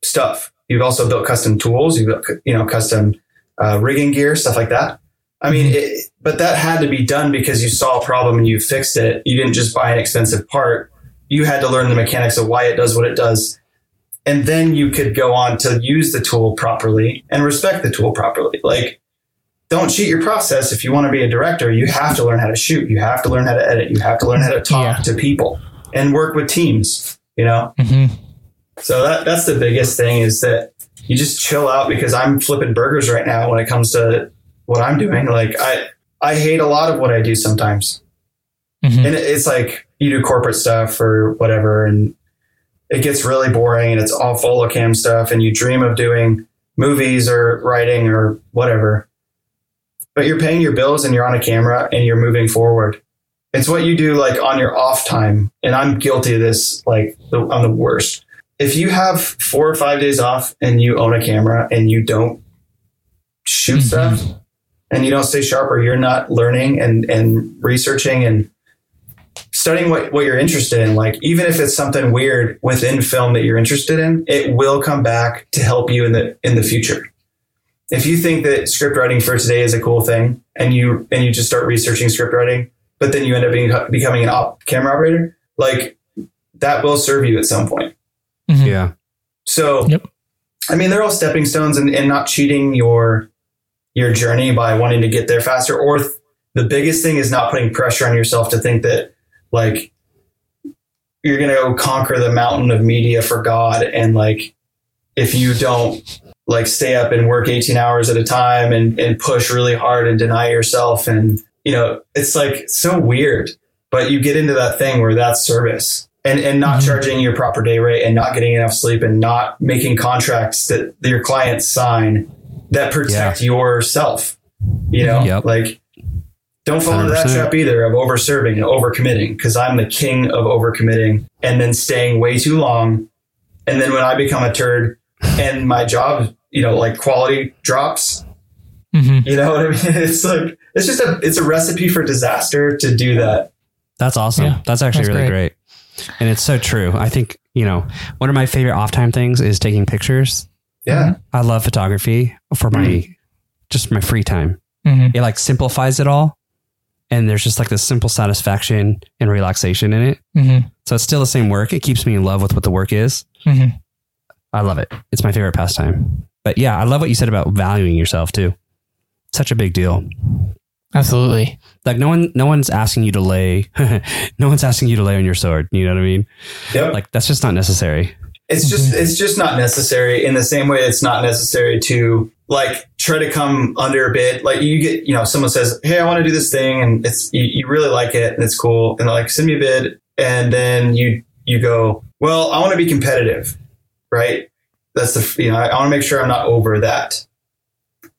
Speaker 4: stuff. You've also built custom tools. You've built, you know, custom uh, rigging gear, stuff like that. I mean, it, but that had to be done because you saw a problem and you fixed it. You didn't just buy an expensive part. You had to learn the mechanics of why it does what it does. And then you could go on to use the tool properly and respect the tool properly. Like, don't cheat your process. If you want to be a director, you have to learn how to shoot. You have to learn how to edit. You have to learn how to talk
Speaker 3: Yeah.
Speaker 4: to people and work with teams, you know?
Speaker 3: Mhm.
Speaker 4: So that that's the biggest thing is that you just chill out because I'm flipping burgers right now when it comes to what I'm doing. Like I I hate a lot of what I do sometimes.
Speaker 3: Mhm.
Speaker 4: And it's like you do corporate stuff or whatever and it gets really boring and it's all follow cam stuff and you dream of doing movies or writing or whatever. But you're paying your bills and you're on a camera and you're moving forward. It's what you do like on your off time. And I'm guilty of this. Like the, I'm the worst. If you have four or five days off and you own a camera and you don't shoot
Speaker 3: Mhm.
Speaker 4: stuff and you don't stay sharp or you're not learning and, and researching and studying what, what you're interested in, like even if it's something weird within film that you're interested in, it will come back to help you in the in the future. If you think that script writing for today is a cool thing and you and you just start researching script writing, but then you end up being, becoming an op camera operator, like that will serve you at some point.
Speaker 3: Mhm.
Speaker 2: Yeah.
Speaker 4: So,
Speaker 3: Yep.
Speaker 4: I mean, they're all stepping stones and, and not cheating your your journey by wanting to get there faster. Or th- the biggest thing is not putting pressure on yourself to think that like you're gonna go conquer the mountain of media for God, and like if you don't like stay up and work 18 hours at a time and and push really hard and deny yourself, and you know, it's like so weird. But you get into that thing where that's service and, and not
Speaker 3: Mhm.
Speaker 4: charging your proper day rate and not getting enough sleep and not making contracts that your clients sign that protect yourself. You know,
Speaker 2: Yep.
Speaker 4: like don't fall into that trap either of overserving and overcommitting because I'm the king of overcommitting and then staying way too long. And then when I become a turd and my job, you know, like quality drops,
Speaker 3: Mhm.
Speaker 4: You know what I mean? It's like it's just a it's a recipe for disaster to do that.
Speaker 2: That's awesome.
Speaker 3: Yeah,
Speaker 2: that's actually
Speaker 3: that's
Speaker 2: really great. And it's so true. I think, you know, one of my favorite off time things is taking pictures.
Speaker 4: Yeah.
Speaker 2: I love photography for my just my free time.
Speaker 3: Mhm.
Speaker 2: It like simplifies it all. And there's just like this simple satisfaction and relaxation in it.
Speaker 3: Mhm.
Speaker 2: So it's still the same work. It keeps me in love with what the work is.
Speaker 3: Mhm.
Speaker 2: I love it. It's my favorite pastime. But yeah, I love what you said about valuing yourself too. Such a big deal.
Speaker 3: Absolutely.
Speaker 2: Like no one, no one's asking you to lay, no one's asking you to lay on your sword. You know what I mean?
Speaker 4: Yep.
Speaker 2: Like that's just not necessary.
Speaker 4: It's just it's just not necessary in the same way it's not necessary to like try to come under a bid. Like you get, you know, someone says, Hey, I want to do this thing and it's you, you really like it and it's cool. And like, send me a bid. And then you you go, Well, I want to be competitive, right? That's the you know, I, I want to make sure I'm not over that.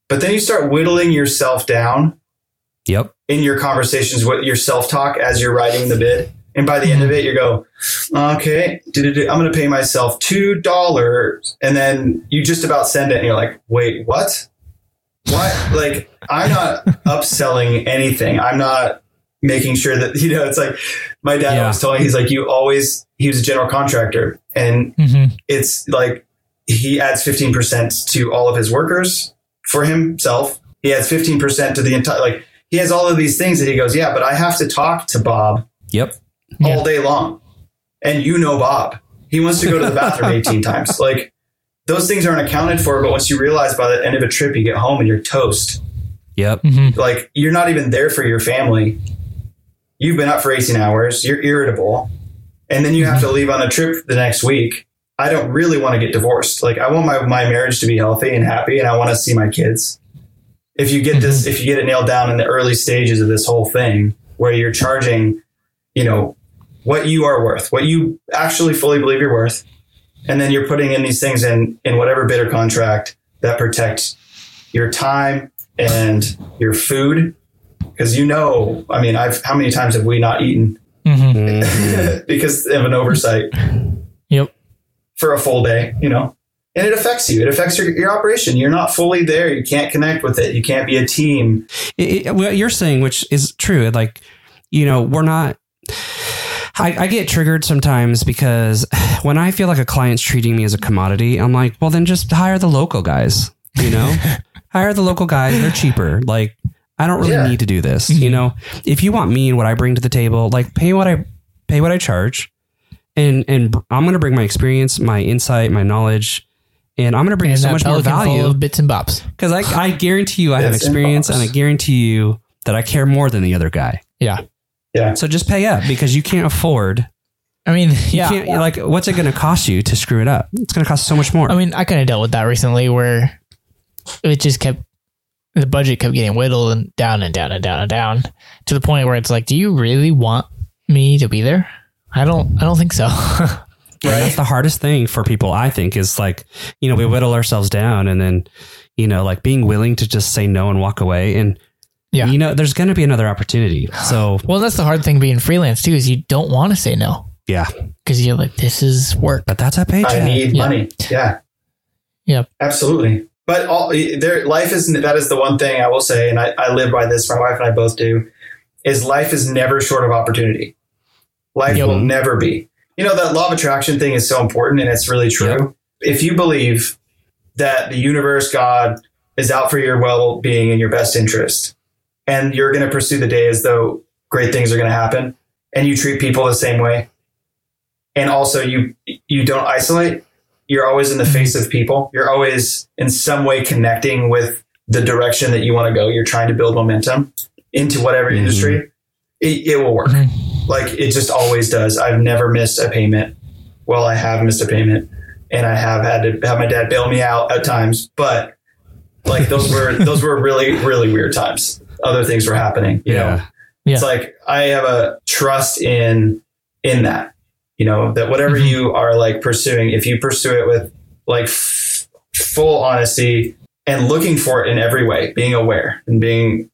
Speaker 4: But then you start whittling yourself down
Speaker 2: Yep.
Speaker 4: in your conversations with your self talk as you're writing the bid. And by the end of it, you go, okay, I'm going to pay myself $2. And then you just about send it and you're like, wait, what? What? like, I'm not upselling anything. I'm not making sure that, you know, it's like my dad
Speaker 2: Yeah.
Speaker 4: always told me, he's like, you always, he was a general contractor and
Speaker 3: Mhm.
Speaker 4: it's like he adds 15% to all of his workers for himself. He adds 15% to the entire, like, he has all of these things that he goes, yeah, but I have to talk to Bob
Speaker 2: Yep.
Speaker 3: Yeah.
Speaker 4: all day long. And you know Bob. He wants to go to the bathroom 18 times. Like, those things aren't accounted for, but once you realize by the end of a trip, you get home and you're toast.
Speaker 2: Yep.
Speaker 3: Mhm.
Speaker 4: Like, you're not even there for your family. You've been up for 18 hours, you're irritable, and then you have to leave on a trip the next week. I don't really want to get divorced. Like, I want my, my marriage to be healthy and happy, and I want to see my kids. If you get this, if you get it nailed down in the early stages of this whole thing, where you're charging, you know, what you are worth, what you actually fully believe you're worth, and then you're putting in these things in in whatever bid or contract that protect your time and your food, because you know, I mean, I've how many times have we not eaten
Speaker 3: Mhm.
Speaker 2: Mhm.
Speaker 4: because of an oversight
Speaker 3: Yep.
Speaker 4: for a full day, you know. And it affects you. It affects your, your operation. You're not fully there. You can't connect with it. You can't be a team.
Speaker 2: It- it- what you're saying, which is true, like, you know, we're not. I, I get triggered sometimes because when I feel like a client's treating me as a commodity, I'm like, well, then just hire the local guys, you know? hire the local guys. They're cheaper. Like, I don't really
Speaker 4: Yeah.
Speaker 2: need to do this. Mm-hmm. You know, if you want me and what I bring to the table, like, pay what I pay what I charge, and and I'm going to bring my experience, my insight, my knowledge, and I'm going to bring
Speaker 3: And
Speaker 2: so
Speaker 3: that
Speaker 2: much more value
Speaker 3: of bits and bops.
Speaker 2: because I, I guarantee you I have experience
Speaker 4: inbox.
Speaker 2: and I guarantee you that I care more than the other guy.
Speaker 3: Yeah.
Speaker 4: Yeah.
Speaker 2: So just pay up because you can't afford.
Speaker 3: I mean,
Speaker 2: You
Speaker 3: yeah.
Speaker 2: can't, like, what's it going to cost you to screw it up? It's going to cost so much more.
Speaker 3: I mean, I kind of dealt with that recently where it just kept the budget kept getting whittled and down and down and down and down to the point where it's like, do you really want me to be there? I don't. I don't think so.
Speaker 2: And That's the hardest thing for people, I think, is like, you know, we whittle ourselves down and then, you know, like being willing to just say no and walk away. And,
Speaker 3: Yeah.
Speaker 2: you know, there's going to be another opportunity. So,
Speaker 3: well, that's the hard thing being freelance too is you don't want to say no
Speaker 2: yeah,
Speaker 3: because you're like, this is work.
Speaker 2: but that's a paycheck.
Speaker 4: I need
Speaker 3: Yeah.
Speaker 4: money. Yeah.
Speaker 3: Yeah.
Speaker 4: Absolutely. But all their life is that is the one thing I will say, and I, I live by this. My wife and I both do. Is life is never short of opportunity. Life
Speaker 3: Yep.
Speaker 4: will never be. You know that law of attraction thing is so important, and it's really true. If you believe that the universe, God, is out for your well being and your best interest, and you're going to pursue the day as though great things are going to happen, and you treat people the same way, and also you you don't isolate, you're always in the face of people. You're always in some way connecting with the direction that you want to go. You're trying to build momentum into whatever
Speaker 2: Mhm.
Speaker 4: industry. It, it will work.
Speaker 3: Mhm.
Speaker 4: Like it just always does. I've never missed a payment. Well, I have missed a payment, and I have had to have my dad bail me out at times. But like those were those were really really weird times. Other things were happening. You know,
Speaker 2: Yeah.
Speaker 3: Yeah.
Speaker 4: it's like I have a trust in in that. You know that whatever
Speaker 3: Mhm.
Speaker 4: you are like pursuing, if you pursue it with like f- full honesty and looking for it in every way, being aware and being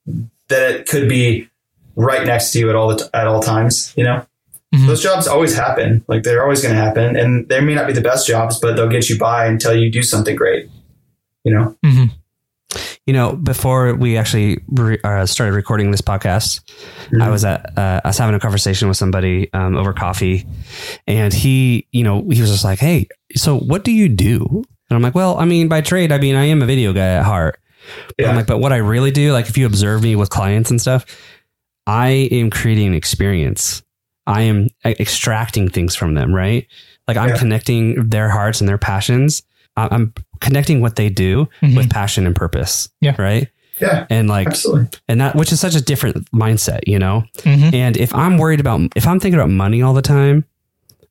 Speaker 4: that it could be right next to you at all the t- at all times. You know,
Speaker 3: Mhm.
Speaker 4: those jobs always happen. Like they're always going to happen, and they may not be the best jobs, but they'll get you by until you do something great. You know,
Speaker 3: Mhm.
Speaker 2: You know, before we actually re- uh, started recording this podcast, I was at uh, I was having a conversation with somebody um, over coffee, and he, you know, he was just like, "Hey, so what do you do?" And I'm like, "Well, I mean, by trade, I mean I am a video guy at heart." But I'm like, but what I really do, like, if you observe me with clients and stuff, I am creating an experience. I am e- extracting things from them, right? Like I'm
Speaker 4: Yeah.
Speaker 2: connecting their hearts and their passions. I'm connecting what they do
Speaker 3: Mhm.
Speaker 2: with passion and purpose.
Speaker 3: Yeah.
Speaker 2: Right.
Speaker 4: Yeah,
Speaker 2: And like,
Speaker 4: absolutely.
Speaker 2: and that, which is such a different mindset, you know?
Speaker 3: Mhm.
Speaker 2: And if I'm worried about, if I'm thinking about money all the time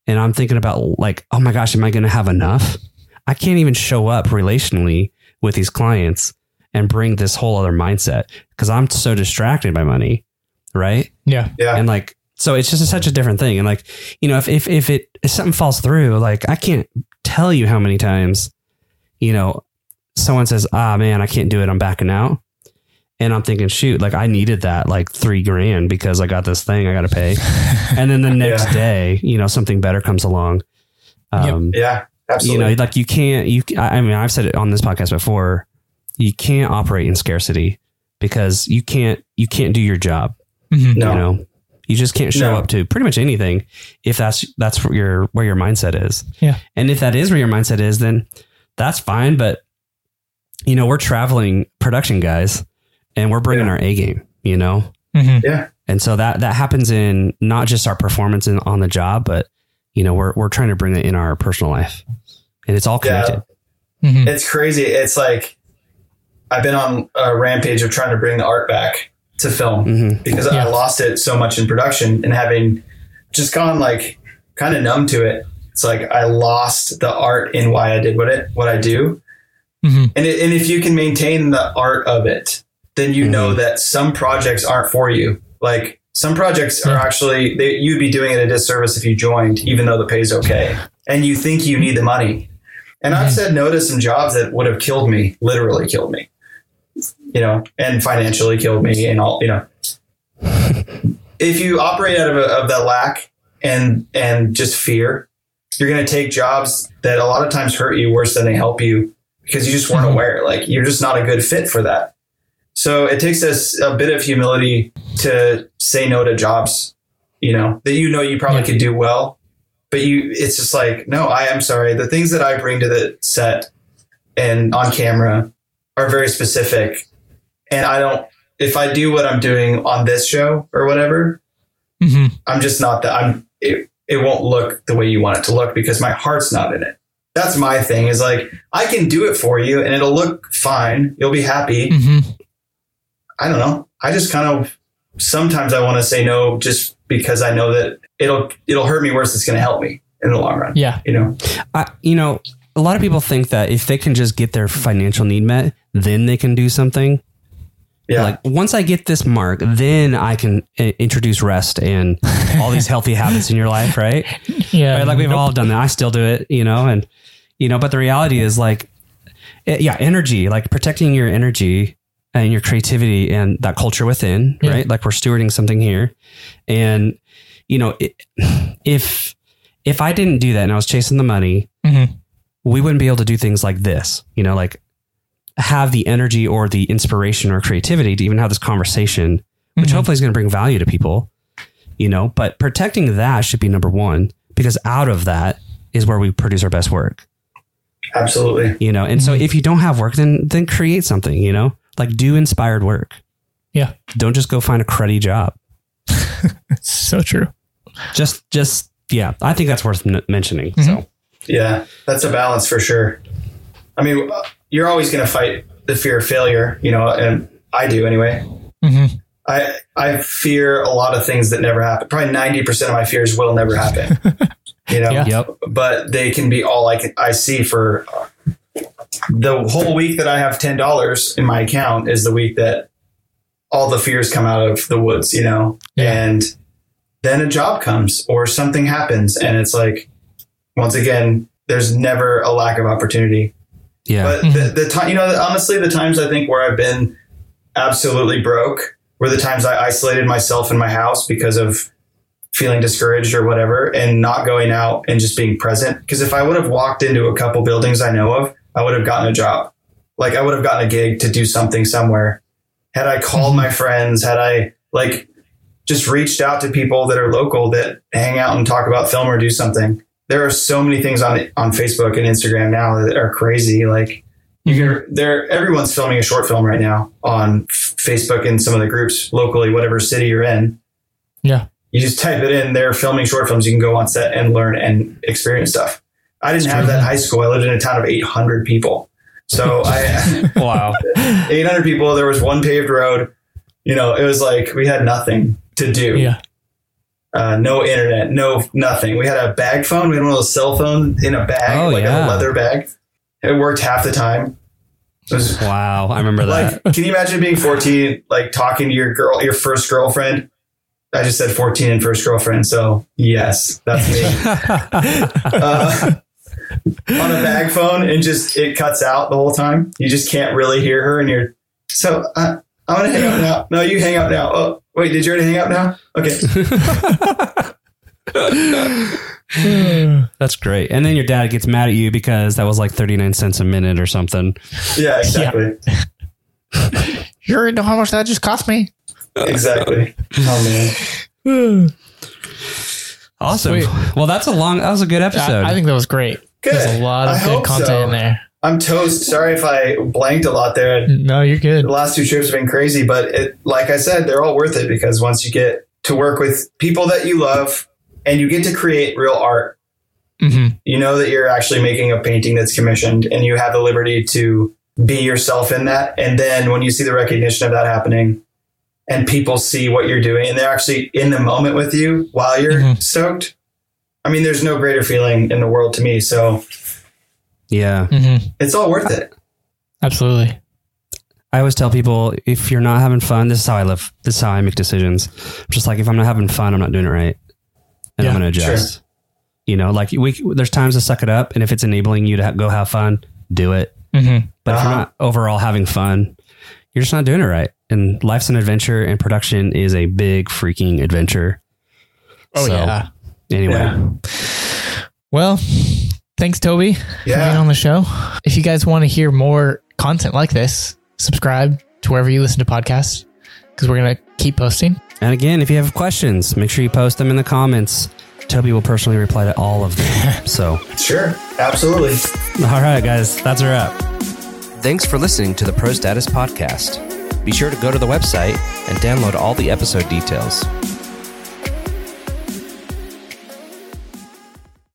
Speaker 2: and I'm thinking about like, oh my gosh, am I going to have enough? I can't even show up relationally with these clients and bring this whole other mindset because I'm so distracted by money. Right.
Speaker 3: Yeah.
Speaker 4: Yeah,
Speaker 2: And like, so it's just such a different thing. And like, you know, if, if, if it, if something falls through, like I can't tell you how many times, you know, someone says, ah, man, I can't do it. I'm backing out. And I'm thinking, shoot, like I needed that like three grand because I got this thing I got to pay. and then the next
Speaker 4: Yeah.
Speaker 2: day, you know, something better comes along. Um,
Speaker 4: yeah,
Speaker 2: you know, like you can't, you, I mean, I've said it on this podcast before, you can't operate in scarcity because you can't, you can't do your job
Speaker 3: Mhm.
Speaker 4: no,
Speaker 2: you know you just can't show
Speaker 4: No.
Speaker 2: up to pretty much anything if that's that's where your where your mindset is
Speaker 3: Yeah.
Speaker 2: and if that is where your mindset is then that's fine but you know we're traveling production guys and we're bringing
Speaker 4: Yeah.
Speaker 2: our a game you know
Speaker 3: Mhm.
Speaker 4: yeah,
Speaker 2: and so that that happens in not just our performance in, on the job but you know we're we're trying to bring it in our personal life and it's all
Speaker 4: Yeah.
Speaker 2: connected
Speaker 3: Mhm.
Speaker 4: it's crazy. It's like I've been on a rampage of trying to bring the art back to film
Speaker 2: hmm
Speaker 4: because
Speaker 3: Yeah.
Speaker 4: I lost it so much in production and having just gone like kind of numb to it. It's like I lost the art in why I did what it what I do.
Speaker 3: Mhm.
Speaker 4: And it, and if you can maintain the art of it, then you know that some projects aren't for you. Like some projects are actually they, you'd be doing it a disservice if you joined, even though the pay's okay, and you think you need the money. And I've
Speaker 3: Mhm.
Speaker 4: said no to some jobs that would have killed me, literally killed me, you know, and financially killed me, and all you know. if you operate out of, a, of that lack and and just fear, you're going to take jobs that a lot of times hurt you worse than they help you because you just weren't
Speaker 3: Mhm.
Speaker 4: aware. Like you're just not a good fit for that. So it takes us a bit of humility to say no to jobs, you know, that you know you probably
Speaker 3: Yeah.
Speaker 4: could do well, but you it's just like, no, I am sorry. The things that I bring to the set and on camera are very specific. And I don't if I do what I'm doing on this show or whatever,
Speaker 3: Mhm.
Speaker 4: I'm just not that I'm it, it won't look the way you want it to look because my heart's not in it. That's my thing is like I can do it for you and it'll look fine. You'll be happy.
Speaker 3: Mhm.
Speaker 4: I don't know. I just kind of sometimes I want to say no just because I know that it'll it'll hurt me worse it's going to help me in the long run.
Speaker 3: Yeah.
Speaker 4: You know.
Speaker 2: I, you know a lot of people think that if they can just get their financial need met then they can do something
Speaker 4: Yeah.
Speaker 2: Like once I get this mark, then I can uh, introduce rest and all these healthy habits in your life, right?
Speaker 3: Yeah.
Speaker 2: Right, Like we've
Speaker 3: Nope.
Speaker 2: all done that. I still do it, you know, and you know, but the reality is like, eh, yeah, energy, like protecting your energy and your creativity and that culture within,
Speaker 3: Yeah.
Speaker 2: right? Like we're stewarding something here, and you know, it, if if I didn't do that and I was chasing the money,
Speaker 3: Mhm.
Speaker 2: we wouldn't be able to do things like this, you know, like have the energy or the inspiration or creativity to even have this conversation, which
Speaker 3: Mhm.
Speaker 2: hopefully is going to bring value to people, you know, but protecting that should be number one because out of that is where we produce our best work,
Speaker 4: Absolutely.
Speaker 2: you know? And so
Speaker 3: Mhm.
Speaker 2: if you don't have work, then, then create something, you know, like do inspired work.
Speaker 3: Yeah.
Speaker 2: Don't just go find a cruddy job.
Speaker 3: So true.
Speaker 2: Just, just, yeah, I think that's worth n- mentioning.
Speaker 3: Mhm.
Speaker 2: So,
Speaker 4: Yeah, that's a balance for sure. I mean, you're always going to fight the fear of failure, you know, and I do anyway.
Speaker 3: hmm
Speaker 4: I I fear a lot of things that never happen. Probably ninety percent of my fears will never happen. you know,
Speaker 3: Yeah.
Speaker 2: yep.
Speaker 4: but they can be all I can I see for the whole week that I have ten dollars in my account is the week that all the fears come out of the woods. You know,
Speaker 3: Yeah.
Speaker 4: and then a job comes or something happens, and it's like once again, there's never a lack of opportunity.
Speaker 2: Yeah.
Speaker 4: But the, mm-hmm. the time, you know, honestly, the times I think where I've been absolutely broke were the times I isolated myself in my house because of feeling discouraged or whatever and not going out and just being present. Because if I would have walked into a couple buildings I know of, I would have gotten a job. like I would have gotten a gig to do something somewhere. Had I called mm-hmm. my friends, had I like just reached out to people that are local that hang out and talk about film or do something. There are so many things on on Facebook and Instagram now that are crazy. Like you can, there, everyone's filming a short film right now on Facebook and some of the groups locally, whatever city you're in.
Speaker 3: Yeah.
Speaker 4: You just type it in. They're filming short films. You can go on set and learn and experience stuff. I didn't have that in high school. I lived in a town of 800 people. So I,
Speaker 2: Wow.
Speaker 4: 800 people. There was one paved road. You know, it was like we had nothing to do.
Speaker 3: Yeah.
Speaker 4: Uh, no internet, no nothing. We had a bag phone. We had one of those cell phones in a bag,
Speaker 2: Oh,
Speaker 4: like
Speaker 2: yeah.
Speaker 4: a leather bag. It worked half the time. Was
Speaker 2: Wow. I remember that.
Speaker 4: like, can you imagine being 14, like talking to your girl, your first girlfriend? I just said 14 and first girlfriend. So yes, that's me. uh, on a bag phone and just, it cuts out the whole time. You just can't really hear her and you're, so uh, I'm going to hang up now. No, you hang up now. Oh, wait, did you already hang up now? Okay.
Speaker 2: That's great. And then your dad gets mad at you because that was like 39 cents a minute or something.
Speaker 4: Yeah, exactly.
Speaker 3: You already know how much that just cost me.
Speaker 4: Exactly. Oh man.
Speaker 2: Awesome.
Speaker 3: Sweet.
Speaker 2: Well, that's a long, that was a good episode.
Speaker 3: I, I think that was great.
Speaker 4: Good.
Speaker 3: There's a lot of
Speaker 4: I
Speaker 3: good content
Speaker 4: so.
Speaker 3: in there.
Speaker 4: I'm toast. Sorry if I blanked a lot there.
Speaker 3: No, you're good.
Speaker 4: the last two trips have been crazy, but it, like I said, they're all worth it because once you get to work with people that you love and you get to create real art,
Speaker 3: hmm
Speaker 4: you know that you're actually making a painting that's commissioned and you have the liberty to be yourself in that. And then when you see the recognition of that happening and people see what you're doing and they're actually in the moment with you while you're
Speaker 3: Mhm.
Speaker 4: stoked, I mean, there's no greater feeling in the world to me. So
Speaker 2: yeah.
Speaker 3: hmm
Speaker 4: it's all worth it.
Speaker 3: Absolutely.
Speaker 2: I always tell people if you're not having fun, this is how I live. This is how I make decisions. I'm just like if I'm not having fun, I'm not doing it right, and I'm going to adjust. You know, like we there's times to suck it up, and if it's enabling you to ha- go have fun, do it.
Speaker 3: hmm
Speaker 2: But if
Speaker 4: Uh-huh.
Speaker 2: you're not overall having fun, you're just not doing it right. And life's an adventure, and production is a big freaking adventure.
Speaker 3: Oh
Speaker 2: So,
Speaker 3: yeah.
Speaker 2: Anyway,
Speaker 4: Yeah.
Speaker 3: Well, thanks, Toby, for being on the show. If you guys want to hear more content like this, subscribe to wherever you listen to podcasts because we're gonna keep posting.
Speaker 2: and again, if you have questions, make sure you post them in the comments. Toby will personally reply to all of them. so,
Speaker 4: Sure. Absolutely.
Speaker 2: all right, guys, that's a wrap.
Speaker 5: Thanks for listening to the Pro Status Podcast. Be sure to go to the website and download all the episode details.